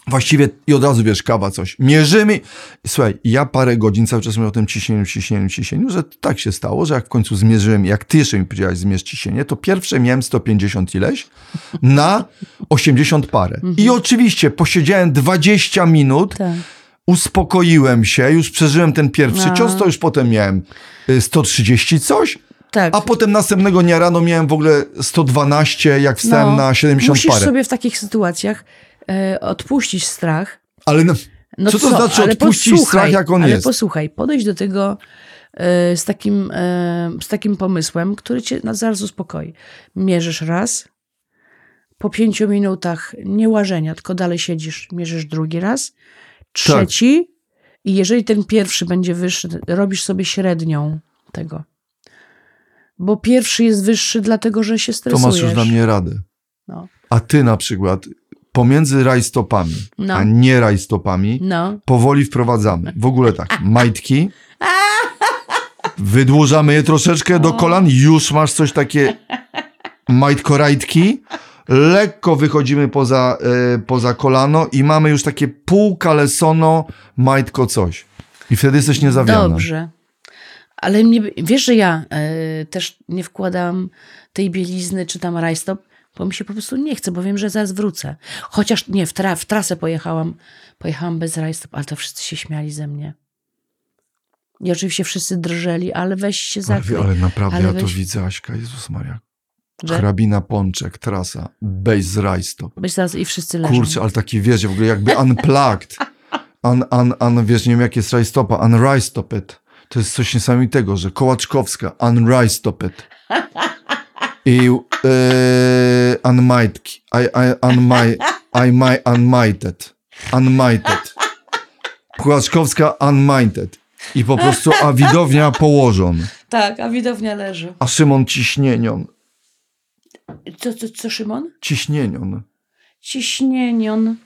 Właściwie i od razu wiesz, kawa coś. Mierzymy. Słuchaj, ja parę godzin cały czas mówię o tym ciśnieniu, ciśnieniu, ciśnieniu, że tak się stało, że jak w końcu zmierzyłem, jak ty jeszcze mi powiedziałeś zmierz ciśnienie, to pierwsze miałem 150 ileś na 80 parę. I oczywiście posiedziałem 20 minut, Tak. uspokoiłem się, już przeżyłem ten pierwszy A. cios, to już potem miałem y, 130 coś, tak. a potem następnego dnia rano miałem w ogóle 112, jak wstałem No, na 70 Musisz parę. sobie w takich sytuacjach e, odpuścić strach. Ale no, No Co to znaczy ale odpuścić strach, jak on ale jest? posłuchaj, podejdź do tego e, z, takim, e, z takim pomysłem, który cię na zaraz uspokoi. Mierzysz raz, po pięciu minutach nie łażenia, tylko dalej siedzisz, mierzysz drugi raz, trzeci i jeżeli ten pierwszy będzie wyższy, robisz sobie średnią tego. Bo pierwszy jest wyższy, dlatego że się to stresujesz. masz już na mnie radę. No. A ty na przykład pomiędzy rajstopami, No. a nie rajstopami, No. powoli wprowadzamy. W ogóle tak, [LAUGHS] majtki, [LAUGHS] wydłużamy je troszeczkę do kolan, już masz coś takie majtko-rajtki, lekko wychodzimy poza, e, poza kolano i mamy już takie pół kalesono, majtko coś. I wtedy jesteś niezawiana. Dobrze. Ale mnie, wiesz, że ja e, też nie wkładam tej bielizny czy tam rajstop, bo mi się po prostu nie chce, bo wiem, że zaraz wrócę. Chociaż nie, w, tra w trasę pojechałam, pojechałam bez rajstop, ale to wszyscy się śmiali ze mnie. I oczywiście wszyscy drżeli, ale weź się Ale, zakryj. ale naprawdę Ale ja to weź- widzę, Aśka, Jezus Maria. Że? Hrabina Pączek, trasa, base z rajstop. Weź zaraz i wszyscy leżą. Kurczę, ale taki wiesz, w ogóle jakby unplugged. [LAUGHS] Un, un, un, wiesz, nie wiem jak jest rajstopa, unrajstoped. To jest coś niesamowitego, że Kołaczkowska, unrajstoped. I e, unmajtki, I, I, unmaj, I, my, unmighted, unmighted. Kołaczkowska, unmighted. I po prostu, a widownia położon, Tak, a widownia leży. a Szymon ciśnienion, Co, co, co Szymon? ciśnienion. Ciśnienion.